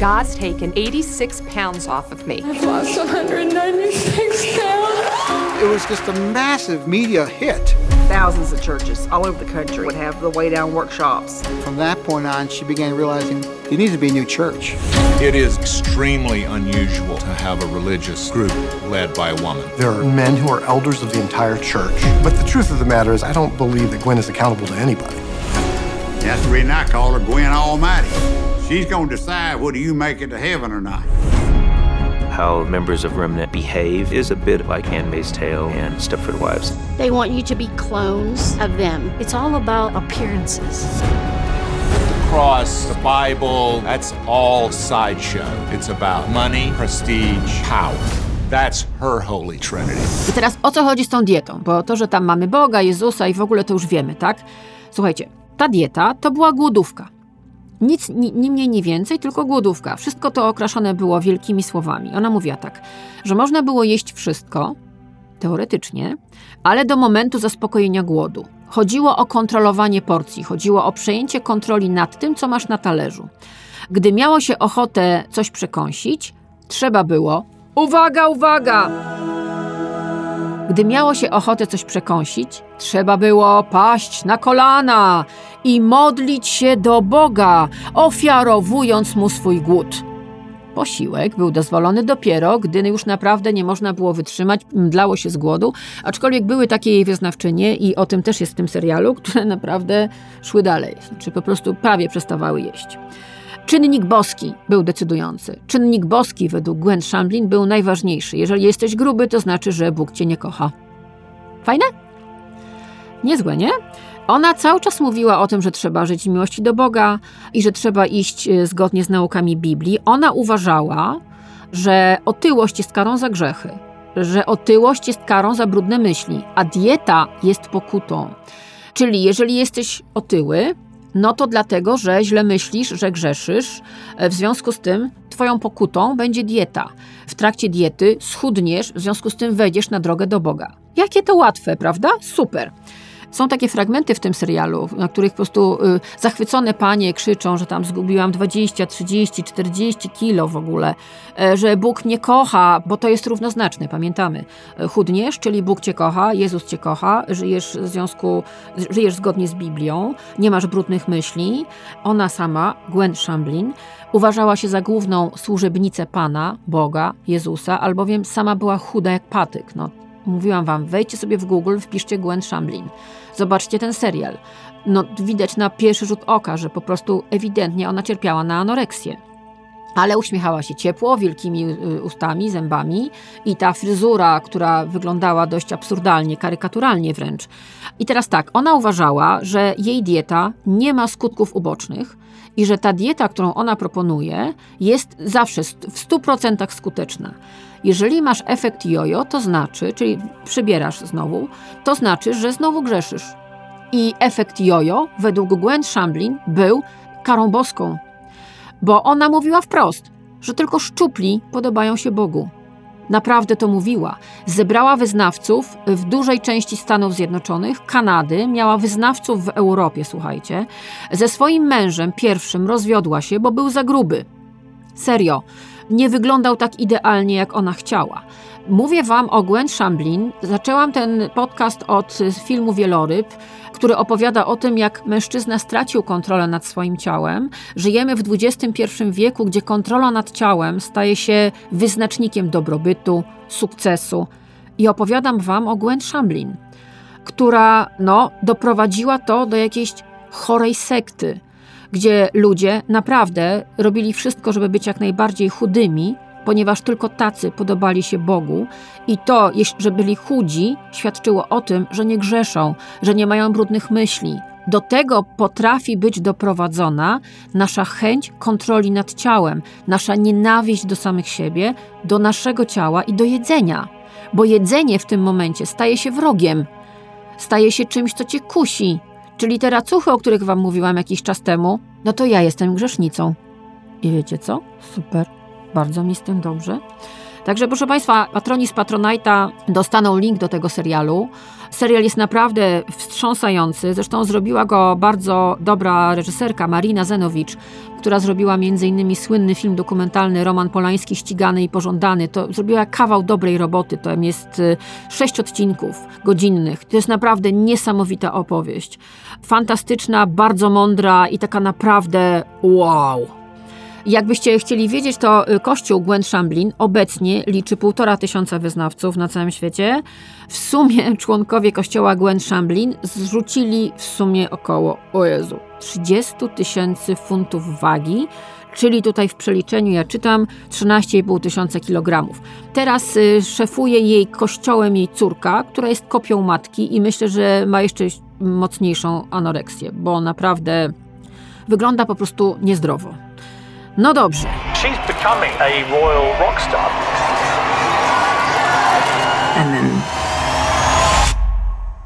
God's taken 86 pounds off of me. I've lost 196 pounds. It was just a massive media hit. Thousands of churches all over the country would have the Way Down workshops. From that point on, she began realizing there needs to be a new church. It is extremely unusual to have a religious group led by a woman. There are men who are elders of the entire church. But the truth of the matter is, I don't believe that Gwen is accountable to anybody. That's the reason I call her Gwen Almighty. She's going to decide whether you make it to heaven or not. How members of Remnant behave is a bit like Handmaid's Tale and Stepford Wives. They want you to be clones of them. It's all about appearances. The cross, the Bible, that's all sideshow. It's about money, prestige, power. That's her holy trinity. I teraz o co chodzi z tą dietą? Bo to, że tam mamy Boga, Jezusa i w ogóle to już wiemy, tak? Słuchajcie, ta dieta to była głodówka. Nic, ni, ni mniej, ni więcej, tylko głodówka. Wszystko to okraszone było wielkimi słowami. Ona mówiła tak, że można było jeść wszystko, teoretycznie, ale do momentu zaspokojenia głodu. Chodziło o kontrolowanie porcji, chodziło o przejęcie kontroli nad tym, co masz na talerzu. Gdy miało się ochotę coś przekąsić, trzeba było. Uwaga, uwaga! Gdy miało się ochotę coś przekąsić, trzeba było paść na kolana i modlić się do Boga, ofiarowując mu swój głód. Posiłek był dozwolony dopiero, gdy już naprawdę nie można było wytrzymać, mdlało się z głodu, aczkolwiek były takie jej wyznawczynie i o tym też jest w tym serialu, które naprawdę szły dalej, czy po prostu prawie przestawały jeść. Czynnik boski był decydujący. Czynnik boski według Gwen Shamblin był najważniejszy. Jeżeli jesteś gruby, to znaczy, że Bóg cię nie kocha. Fajne? Niezłe, nie? Ona cały czas mówiła o tym, że trzeba żyć w miłości do Boga i że trzeba iść e, zgodnie z naukami Biblii. Ona uważała, że otyłość jest karą za grzechy, że otyłość jest karą za brudne myśli, a dieta jest pokutą. Czyli jeżeli jesteś otyły, no to dlatego, że źle myślisz, że grzeszysz. E, w związku z tym twoją pokutą będzie dieta. W trakcie diety schudniesz, w związku z tym wejdziesz na drogę do Boga. Jakie to łatwe, prawda? Super. Są takie fragmenty w tym serialu, na których po prostu y, zachwycone panie krzyczą, że tam zgubiłam 20, 30, 40 kilo w ogóle, y, że Bóg mnie kocha, bo to jest równoznaczne, pamiętamy. Y, chudniesz, czyli Bóg cię kocha, Jezus cię kocha, żyjesz w związku, żyjesz zgodnie z Biblią, nie masz brudnych myśli. Ona sama, Gwen Shamblin, uważała się za główną służebnicę Pana, Boga, Jezusa, albowiem sama była chuda jak patyk. No, Mówiłam wam, wejdźcie sobie w Google, wpiszcie Gwen Shamblin. Zobaczcie ten serial. No, widać na pierwszy rzut oka, że po prostu ewidentnie ona cierpiała na anoreksję. Ale uśmiechała się ciepło, wielkimi y, ustami, zębami i ta fryzura, która wyglądała dość absurdalnie, karykaturalnie wręcz. I teraz tak, ona uważała, że jej dieta nie ma skutków ubocznych i że ta dieta, którą ona proponuje, jest zawsze w 100% skuteczna. Jeżeli masz efekt jojo, to znaczy, czyli przybierasz znowu, to znaczy, że znowu grzeszysz. I efekt jojo, według Gwen Shamblin, był karą boską. Bo ona mówiła wprost, że tylko szczupli podobają się Bogu. Naprawdę to mówiła. Zebrała wyznawców w dużej części Stanów Zjednoczonych, Kanady, miała wyznawców w Europie, słuchajcie. Ze swoim mężem pierwszym rozwiodła się, bo był za gruby. Serio nie wyglądał tak idealnie, jak ona chciała. Mówię Wam o Gwen Shamblin. Zaczęłam ten podcast od filmu Wieloryb, który opowiada o tym, jak mężczyzna stracił kontrolę nad swoim ciałem. Żyjemy w XXI wieku, gdzie kontrola nad ciałem staje się wyznacznikiem dobrobytu, sukcesu. I opowiadam Wam o Gwen Shamblin, która no, doprowadziła to do jakiejś chorej sekty gdzie ludzie naprawdę robili wszystko, żeby być jak najbardziej chudymi, ponieważ tylko tacy podobali się Bogu, i to, że byli chudzi, świadczyło o tym, że nie grzeszą, że nie mają brudnych myśli. Do tego potrafi być doprowadzona nasza chęć kontroli nad ciałem, nasza nienawiść do samych siebie, do naszego ciała i do jedzenia. Bo jedzenie w tym momencie staje się wrogiem, staje się czymś, co cię kusi, Czyli te racuchy, o których wam mówiłam jakiś czas temu, no to ja jestem grzesznicą. I wiecie co? Super. Bardzo mi z tym dobrze. Także proszę Państwa, patroni z Patronite'a dostaną link do tego serialu. Serial jest naprawdę wstrząsający. Zresztą zrobiła go bardzo dobra reżyserka Marina Zenowicz, która zrobiła m.in. słynny film dokumentalny Roman Polański ścigany i pożądany. To zrobiła kawał dobrej roboty. To jest y, sześć odcinków godzinnych. To jest naprawdę niesamowita opowieść. Fantastyczna, bardzo mądra i taka naprawdę wow. Jakbyście chcieli wiedzieć, to y, kościół Gwen Shamblin obecnie liczy półtora tysiąca wyznawców na całym świecie. W sumie członkowie kościoła Gwen Shamblin zrzucili w sumie około, o Jezu, 30 tysięcy funtów wagi, czyli tutaj w przeliczeniu ja czytam 13,5 tysiąca kilogramów. Teraz y, szefuje jej kościołem jej córka, która jest kopią matki i myślę, że ma jeszcze mocniejszą anoreksję, bo naprawdę wygląda po prostu niezdrowo. No dobrze. She's becoming a royal rock star. And then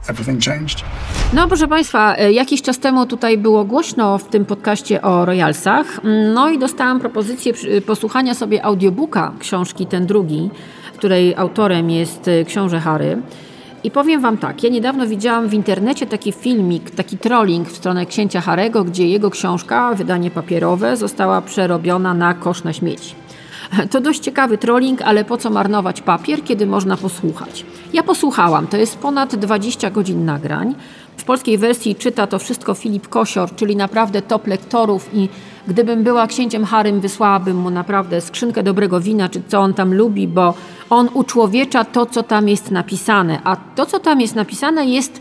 everything changed. No, proszę Państwa, e, jakiś czas temu tutaj było głośno w tym podcaście o Royalsach. No i dostałam propozycję posłuchania sobie audiobooka książki Ten Drugi, której autorem jest e, książę Harry. I powiem Wam tak, ja niedawno widziałam w internecie taki filmik, taki trolling w stronę księcia Harego, gdzie jego książka, wydanie papierowe, została przerobiona na kosz na śmieci. To dość ciekawy trolling, ale po co marnować papier, kiedy można posłuchać? Ja posłuchałam, to jest ponad 20 godzin nagrań. W polskiej wersji czyta to wszystko Filip Kosior, czyli naprawdę top lektorów i gdybym była księciem Harym, wysłałabym mu naprawdę skrzynkę dobrego wina, czy co on tam lubi, bo on uczłowiecza to, co tam jest napisane, a to, co tam jest napisane jest,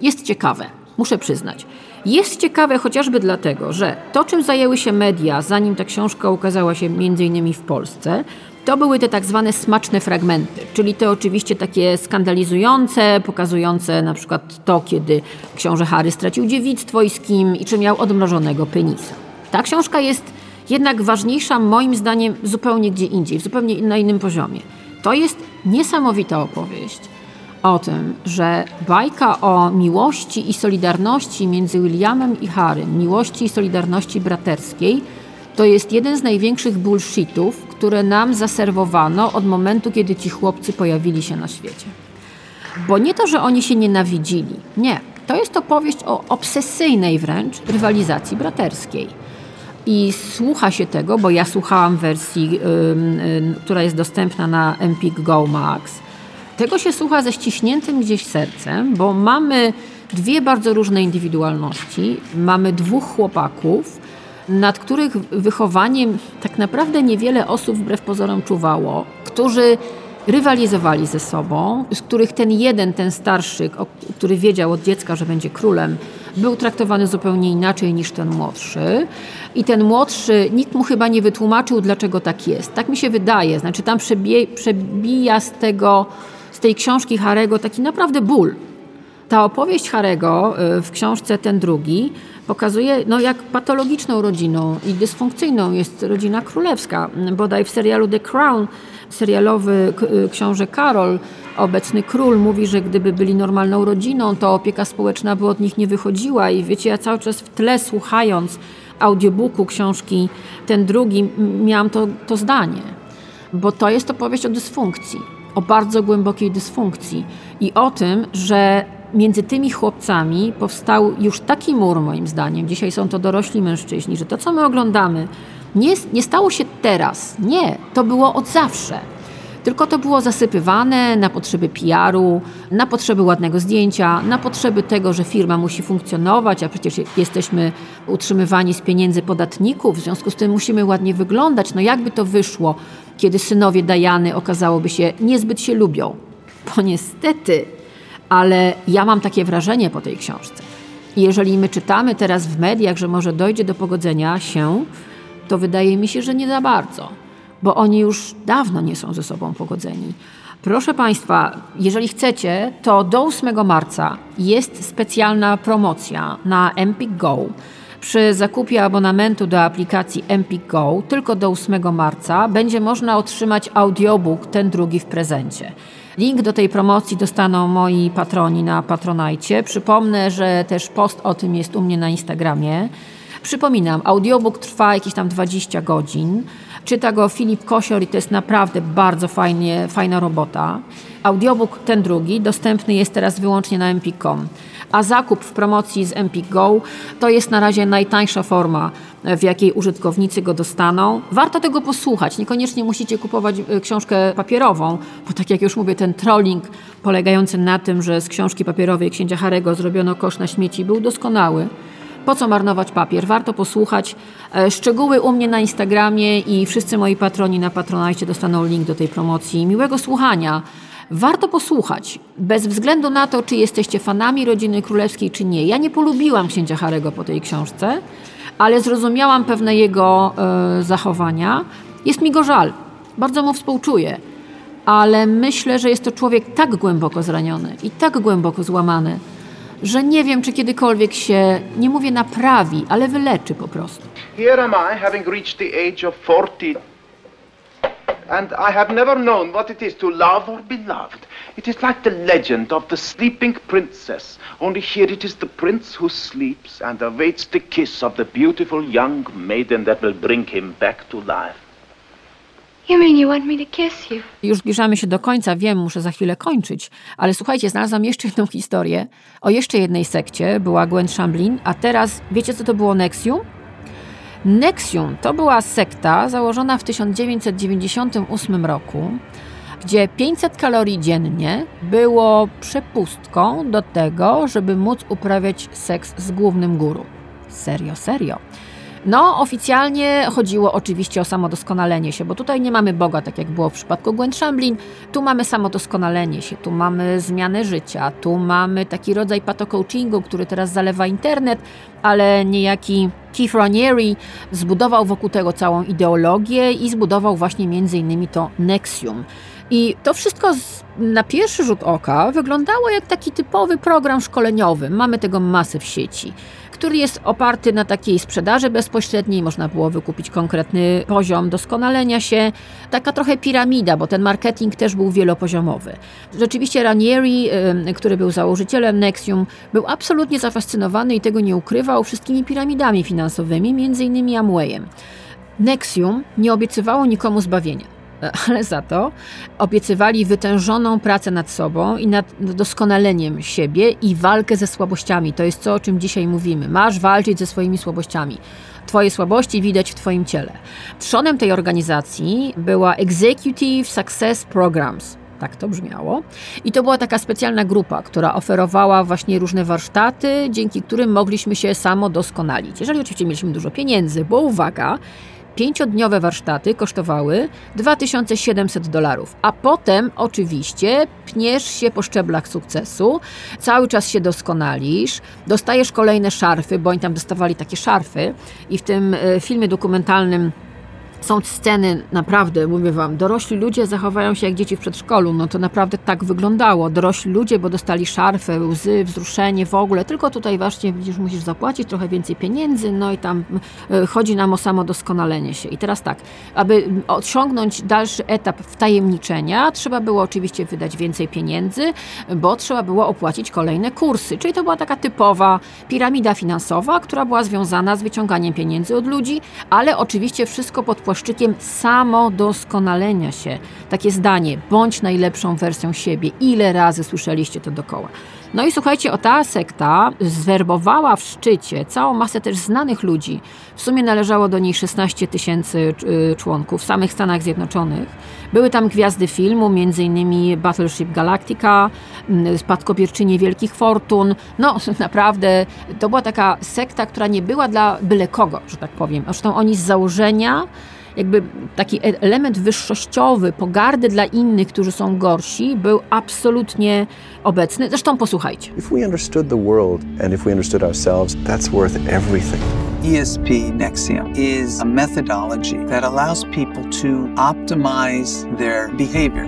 jest ciekawe, muszę przyznać. Jest ciekawe chociażby dlatego, że to, czym zajęły się media, zanim ta książka ukazała się innymi w Polsce, to były te tak zwane smaczne fragmenty, czyli te oczywiście takie skandalizujące, pokazujące na przykład to, kiedy książę Harry stracił dziewictwo i z kim i czy miał odmrożonego penisa. Ta książka jest jednak ważniejsza moim zdaniem zupełnie gdzie indziej, zupełnie na innym poziomie. To jest niesamowita opowieść o tym, że bajka o miłości i solidarności między Williamem i Harrym, miłości i solidarności braterskiej, to jest jeden z największych bullshitów, które nam zaserwowano od momentu, kiedy ci chłopcy pojawili się na świecie. Bo nie to, że oni się nienawidzili. Nie. To jest opowieść o obsesyjnej wręcz rywalizacji braterskiej. I słucha się tego, bo ja słuchałam wersji, która jest dostępna na Empik Go Max. Tego się słucha ze ściśniętym gdzieś sercem, bo mamy dwie bardzo różne indywidualności. Mamy dwóch chłopaków, nad których wychowaniem tak naprawdę niewiele osób wbrew pozorom czuwało, którzy rywalizowali ze sobą, z których ten jeden, ten starszy, który wiedział od dziecka, że będzie królem, był traktowany zupełnie inaczej niż ten młodszy. I ten młodszy, nikt mu chyba nie wytłumaczył, dlaczego tak jest. Tak mi się wydaje. Znaczy, tam przebija, z tego, z tej książki Harego taki naprawdę ból. Ta opowieść Harego y, w książce Ten drugi pokazuje, no, jak patologiczną rodziną i dysfunkcyjną jest rodzina królewska. Bodaj w serialu The Crown serialowy y, książę Karol, obecny król, mówi, że gdyby byli normalną rodziną, to opieka społeczna by od nich nie wychodziła. I wiecie, ja cały czas w tle słuchając audiobooku książki ten drugi, miałam to, to zdanie. Bo to jest opowieść o dysfunkcji, o bardzo głębokiej dysfunkcji i o tym, że między tymi chłopcami powstał już taki mur, moim zdaniem. Dzisiaj są to dorośli mężczyźni, że to, co my oglądamy, nie, nie stało się teraz. Nie, to było od zawsze. Tylko to było zasypywane na potrzeby PR-u, na potrzeby ładnego zdjęcia, na potrzeby tego, że firma musi funkcjonować, a przecież jesteśmy utrzymywani z pieniędzy podatników, w związku z tym musimy ładnie wyglądać. No jakby to wyszło, kiedy synowie Dajany okazałoby się niezbyt się lubią? Bo niestety, ale ja mam takie wrażenie po tej książce. Jeżeli my czytamy teraz w mediach, że może dojdzie do pogodzenia się, to wydaje mi się, że nie za bardzo, bo oni już dawno nie są ze sobą pogodzeni. Proszę Państwa, jeżeli chcecie, to do 8 marca jest specjalna promocja na Empik Go. Przy zakupie abonamentu do aplikacji Empik Go tylko do 8 marca będzie można otrzymać audiobook ten drugi w prezencie. Link do tej promocji dostaną moi patroni na Patronajcie. Przypomnę, że też post o tym jest u mnie na Instagramie. Przypominam, audiobook trwa jakieś tam 20 godzin. Czyta go Filip Kosior i to jest naprawdę bardzo fajnie, fajna robota. Audiobook ten drugi dostępny jest teraz wyłącznie na empik.com. A zakup w promocji z Empik Go to jest na razie najtańsza forma, w jakiej użytkownicy go dostaną. Warto tego posłuchać. Niekoniecznie musicie kupować e, książkę papierową, bo tak jak już mówię, ten trolling polegający na tym, że z książki papierowej księcia Harego zrobiono kosz na śmieci był doskonały. Po co marnować papier? Warto posłuchać. E, szczegóły u mnie na Instagramie i wszyscy moi patroni na Patronajcie dostaną link do tej promocji. Miłego słuchania. Warto posłuchać, bez względu na to, czy jesteście fanami rodziny królewskiej, czy nie. Ja nie polubiłam księcia Harego po tej książce, ale zrozumiałam pewne jego e, zachowania. Jest mi go żal. Bardzo mu współczuję. Ale myślę, że jest to człowiek tak głęboko zraniony i tak głęboko złamany, że nie wiem, czy kiedykolwiek się, nie mówię naprawi, ale wyleczy po prostu. Here am I, having reached the age of 40, and I have never known what it is to love or be loved. It is like the legend of the sleeping princess, only here it is the prince who sleeps and awaits the kiss of the beautiful young maiden that will bring him back to life. You mean you want me to kiss you? Już zbliżamy się do końca, wiem, muszę za chwilę kończyć, ale słuchajcie, znalazłam jeszcze jedną historię o jeszcze jednej sekcie, była Gwen Shamblin, a teraz wiecie co to było Nexium? Nexium to była sekta założona w 1998 roku, gdzie 500 kalorii dziennie było przepustką do tego, żeby móc uprawiać seks z głównym guru. Serio, serio. No, oficjalnie chodziło oczywiście o samodoskonalenie się, bo tutaj nie mamy Boga, tak jak było w przypadku Gwen Shamblin. Tu mamy samodoskonalenie się, tu mamy zmianę życia, tu mamy taki rodzaj patocoachingu, który teraz zalewa internet, ale niejaki Keith Raniere zbudował wokół tego całą ideologię i zbudował właśnie między innymi to Nexium. I to wszystko z, na pierwszy rzut oka wyglądało jak taki typowy program szkoleniowy. Mamy tego masę w sieci który jest oparty na takiej sprzedaży bezpośredniej, można było wykupić konkretny poziom doskonalenia się, taka trochę piramida, bo ten marketing też był wielopoziomowy. Rzeczywiście Ranieri, który był założycielem Nexium, był absolutnie zafascynowany i tego nie ukrywał wszystkimi piramidami finansowymi, między innymi Amwayem. Nexium nie obiecywało nikomu zbawienia ale za to obiecywali wytężoną pracę nad sobą i nad doskonaleniem siebie i walkę ze słabościami. To jest to, o czym dzisiaj mówimy. Masz walczyć ze swoimi słabościami. Twoje słabości widać w Twoim ciele. Trzonem tej organizacji była Executive Success Programs. Tak to brzmiało. I to była taka specjalna grupa, która oferowała właśnie różne warsztaty, dzięki którym mogliśmy się samo doskonalić. Jeżeli oczywiście mieliśmy dużo pieniędzy, bo uwaga, Pięciodniowe warsztaty kosztowały 2700 dolarów, a potem oczywiście pniesz się po szczeblach sukcesu, cały czas się doskonalisz, dostajesz kolejne szarfy, bo oni tam dostawali takie szarfy i w tym e, filmie dokumentalnym są sceny, naprawdę, mówię wam, dorośli ludzie zachowają się jak dzieci w przedszkolu. No to naprawdę tak wyglądało. Dorośli ludzie, bo dostali szarfę, łzy, wzruszenie w ogóle. Tylko tutaj właśnie widzisz, musisz zapłacić trochę więcej pieniędzy, no i tam y, chodzi nam o samo doskonalenie się. I teraz tak, aby osiągnąć dalszy etap wtajemniczenia, trzeba było oczywiście wydać więcej pieniędzy, bo trzeba było opłacić kolejne kursy. Czyli to była taka typowa piramida finansowa, która była związana z wyciąganiem pieniędzy od ludzi, ale oczywiście wszystko pod płaszczykiem samodoskonalenia się. Takie zdanie, bądź najlepszą wersją siebie. Ile razy słyszeliście to dokoła? No i słuchajcie, o ta sekta zwerbowała w szczycie całą masę też znanych ludzi. W sumie należało do niej 16 tysięcy y, członków w samych Stanach Zjednoczonych. Były tam gwiazdy filmu, m.in. Battleship Galactica, spadkobierczynie wielkich fortun. No naprawdę, to była taka sekta, która nie była dla byle kogo, że tak powiem. Zresztą oni z założenia jakby taki e- element wyższościowy, pogardy dla innych, którzy są gorsi, był absolutnie obecny. Zresztą posłuchajcie. If we understood the world and if we understood ourselves, that's worth everything. ESP Nexium is a methodology that allows people to optimize their behavior.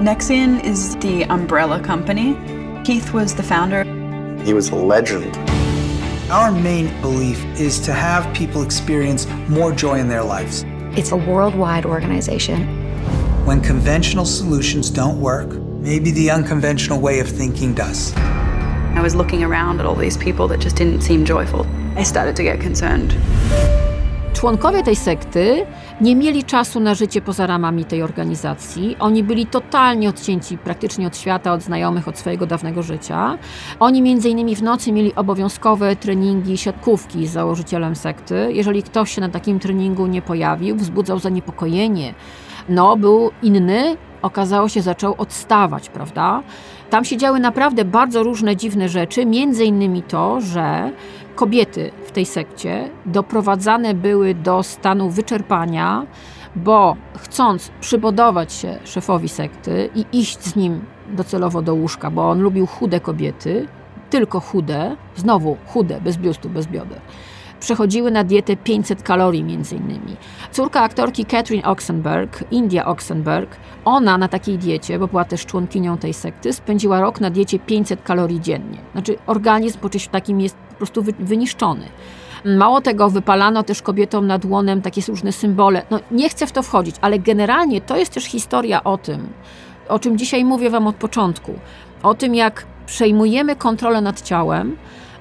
Nexium is the umbrella company. Keith was the founder. He was a legend. Our main belief is to have people experience more joy in their lives. It's a worldwide organization. When conventional solutions don't work, maybe the unconventional way of thinking does. I was looking around at all these people that just didn't seem joyful. I started to get concerned. Członkowie tej sekty nie mieli czasu na życie poza ramami tej organizacji. Oni byli totalnie odcięci praktycznie od świata, od znajomych, od swojego dawnego życia. Oni między innymi w nocy mieli obowiązkowe treningi siatkówki z założycielem sekty. Jeżeli ktoś się na takim treningu nie pojawił, wzbudzał zaniepokojenie. No, był inny, okazało się, zaczął odstawać, prawda? Tam się działy naprawdę bardzo różne dziwne rzeczy, między innymi to, że kobiety w tej sekcie doprowadzane były do stanu wyczerpania, bo chcąc przypodobać się szefowi sekty i iść z nim docelowo do łóżka, bo on lubił chude kobiety, tylko chude, znowu chude, bez biustu, bez bioder przechodziły na dietę 500 kalorii między innymi. Córka aktorki Catherine Oxenberg, India Oxenberg, ona na takiej diecie, bo była też członkinią tej sekty, spędziła rok na diecie 500 kalorii dziennie. Znaczy organizm po czymś takim jest po prostu wyniszczony. Mało tego, wypalano też kobietom nad łonem takie różne symbole. No, nie chcę w to wchodzić, ale generalnie to jest też historia o tym, o czym dzisiaj mówię Wam od początku. O tym, jak przejmujemy kontrolę nad ciałem,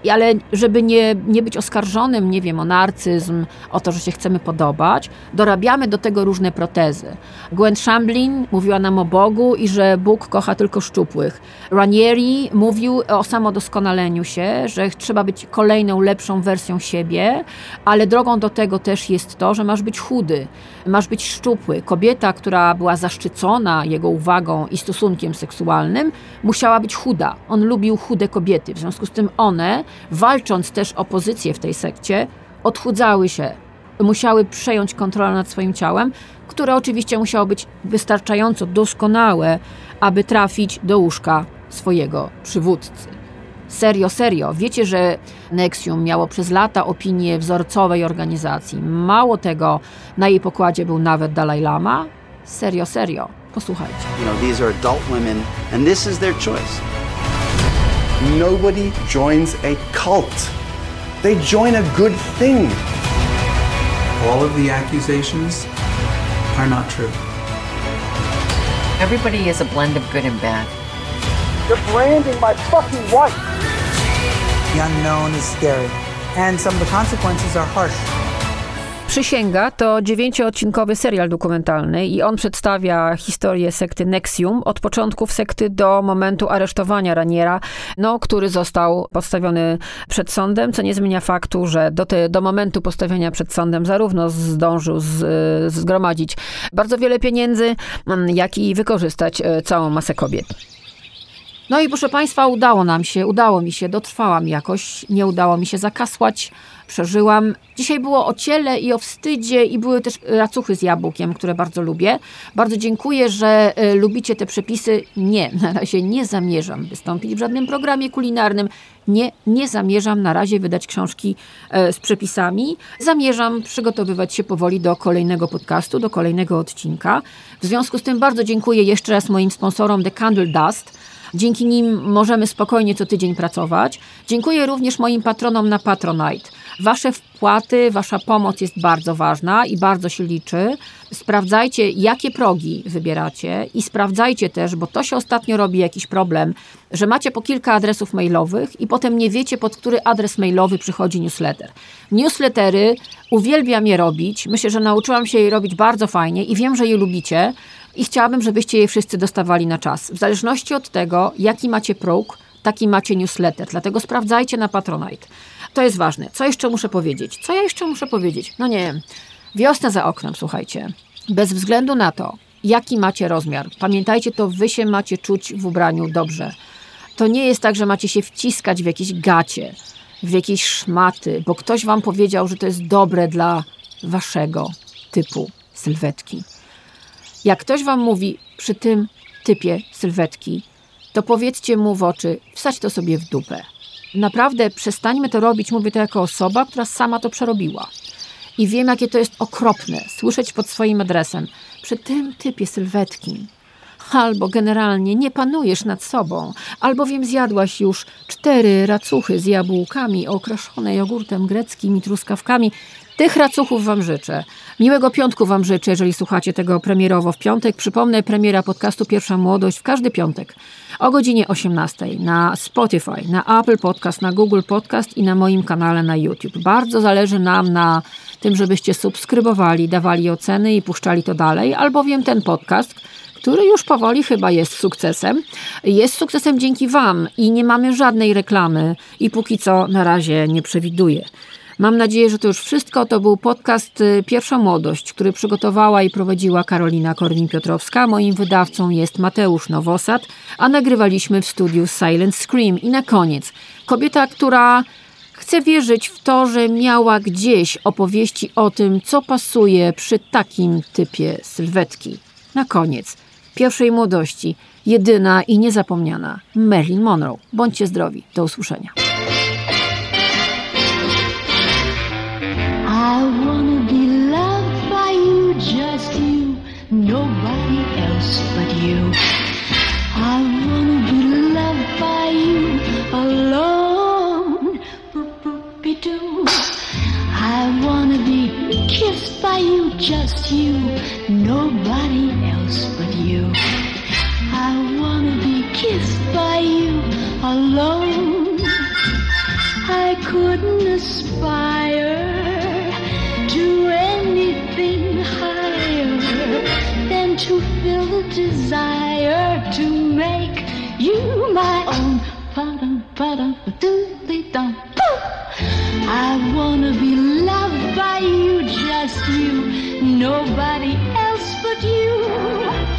Ale żeby nie, nie być oskarżonym, nie wiem, o narcyzm, o to, że się chcemy podobać, dorabiamy do tego różne protezy. Gwen Shamblin mówiła nam o Bogu i że Bóg kocha tylko szczupłych. Ranieri mówił o samodoskonaleniu się, że trzeba być kolejną, lepszą wersją siebie, ale drogą do tego też jest to, że masz być chudy, masz być szczupły. Kobieta, która była zaszczycona jego uwagą i stosunkiem seksualnym, musiała być chuda. On lubił chude kobiety. W związku z tym one, walcząc też o pozycję w tej sekcie, odchudzały się, musiały przejąć kontrolę nad swoim ciałem, które oczywiście musiało być wystarczająco doskonałe, aby trafić do łóżka swojego przywódcy. Serio, serio. Wiecie, że Nexium miało przez lata opinię wzorcowej organizacji. Mało tego, na jej pokładzie był nawet Dalai Lama. Serio, serio. Posłuchajcie. You know, these are adult women, and this is their choice. Nobody joins a cult. They join a good thing. All of the accusations are not true. Everybody is a blend of good and bad. You're branding my fucking wife. The unknown is scary, and some of the consequences are harsh. Przysięga to dziewięcioodcinkowy serial dokumentalny i on przedstawia historię sekty Nexium od początków sekty do momentu aresztowania Raniera, no, który został postawiony przed sądem, co nie zmienia faktu, że do, te, do momentu postawienia przed sądem zarówno zdążył z, zgromadzić bardzo wiele pieniędzy, jak i wykorzystać e, całą masę kobiet. No i proszę Państwa, udało nam się, udało mi się, dotrwałam jakoś, nie udało mi się zakasłać, przeżyłam. Dzisiaj było o ciele i o wstydzie i były też racuchy z jabłkiem, które bardzo lubię. Bardzo dziękuję, że y, lubicie te przepisy. Nie, na razie nie zamierzam wystąpić w żadnym programie kulinarnym. Nie, nie zamierzam na razie wydać książki y, z przepisami. Zamierzam przygotowywać się powoli do kolejnego podcastu, do kolejnego odcinka. W związku z tym bardzo dziękuję jeszcze raz moim sponsorom The Candle Dust. Dzięki nim możemy spokojnie co tydzień pracować. Dziękuję również moim patronom na Patronite. Wasze wpłaty, wasza pomoc jest bardzo ważna i bardzo się liczy. Sprawdzajcie, jakie progi wybieracie i sprawdzajcie też, bo to się ostatnio robi jakiś problem, że macie po kilka adresów mailowych i potem nie wiecie, pod który adres mailowy przychodzi newsletter. Newslettery uwielbiam je robić. Myślę, że nauczyłam się je robić bardzo fajnie i wiem, że je lubicie i chciałabym, żebyście je wszyscy dostawali na czas. W zależności od tego, jaki macie próg, taki macie newsletter. Dlatego sprawdzajcie na Patronite. To jest ważne. Co jeszcze muszę powiedzieć? Co ja jeszcze muszę powiedzieć? No nie wiem. Wiosna za oknem, słuchajcie. Bez względu na to, jaki macie rozmiar, pamiętajcie to, wy się macie czuć w ubraniu dobrze. To nie jest tak, że macie się wciskać w jakieś gacie, w jakieś szmaty, bo ktoś wam powiedział, że to jest dobre dla waszego typu sylwetki. Jak ktoś wam mówi przy tym typie sylwetki, to powiedzcie mu w oczy, wsadź to sobie w dupę. Naprawdę przestańmy to robić, mówię to jako osoba, która sama to przerobiła. I wiem, jakie to jest okropne słyszeć pod swoim adresem przy tym typie sylwetki. Albo generalnie nie panujesz nad sobą, albowiem zjadłaś już cztery racuchy z jabłkami okraszone jogurtem greckim i truskawkami. Tych racuchów Wam życzę. Miłego piątku Wam życzę, jeżeli słuchacie tego premierowo w piątek. Przypomnę, premiera podcastu Pierwsza Młodość w każdy piątek o godzinie 18 na Spotify, na Apple Podcast, na Google Podcast i na moim kanale na YouTube. Bardzo zależy nam na tym, żebyście subskrybowali, dawali oceny i puszczali to dalej, albowiem ten podcast który już powoli chyba jest sukcesem. Jest sukcesem dzięki Wam i nie mamy żadnej reklamy i póki co na razie nie przewiduję. Mam nadzieję, że to już wszystko. To był podcast y, Pierwsza Młodość, który przygotowała i prowadziła Karolina Korwin-Piotrowska. Moim wydawcą jest Mateusz Nowosad, a nagrywaliśmy w studiu Silent Scream. I na koniec, kobieta, która chce wierzyć w to, że miała gdzieś opowieści o tym, co pasuje przy takim typie sylwetki. Na koniec, pierwszej młodości, jedyna i niezapomniana Marilyn Monroe. Bądźcie zdrowi. Do usłyszenia. Alone. I wanna be kissed by you, just you, nobody else but you. I wanna be kissed by you alone. I couldn't aspire to anything higher than to feel the desire to make you my own. I wanna be loved by you, just you, nobody else but you.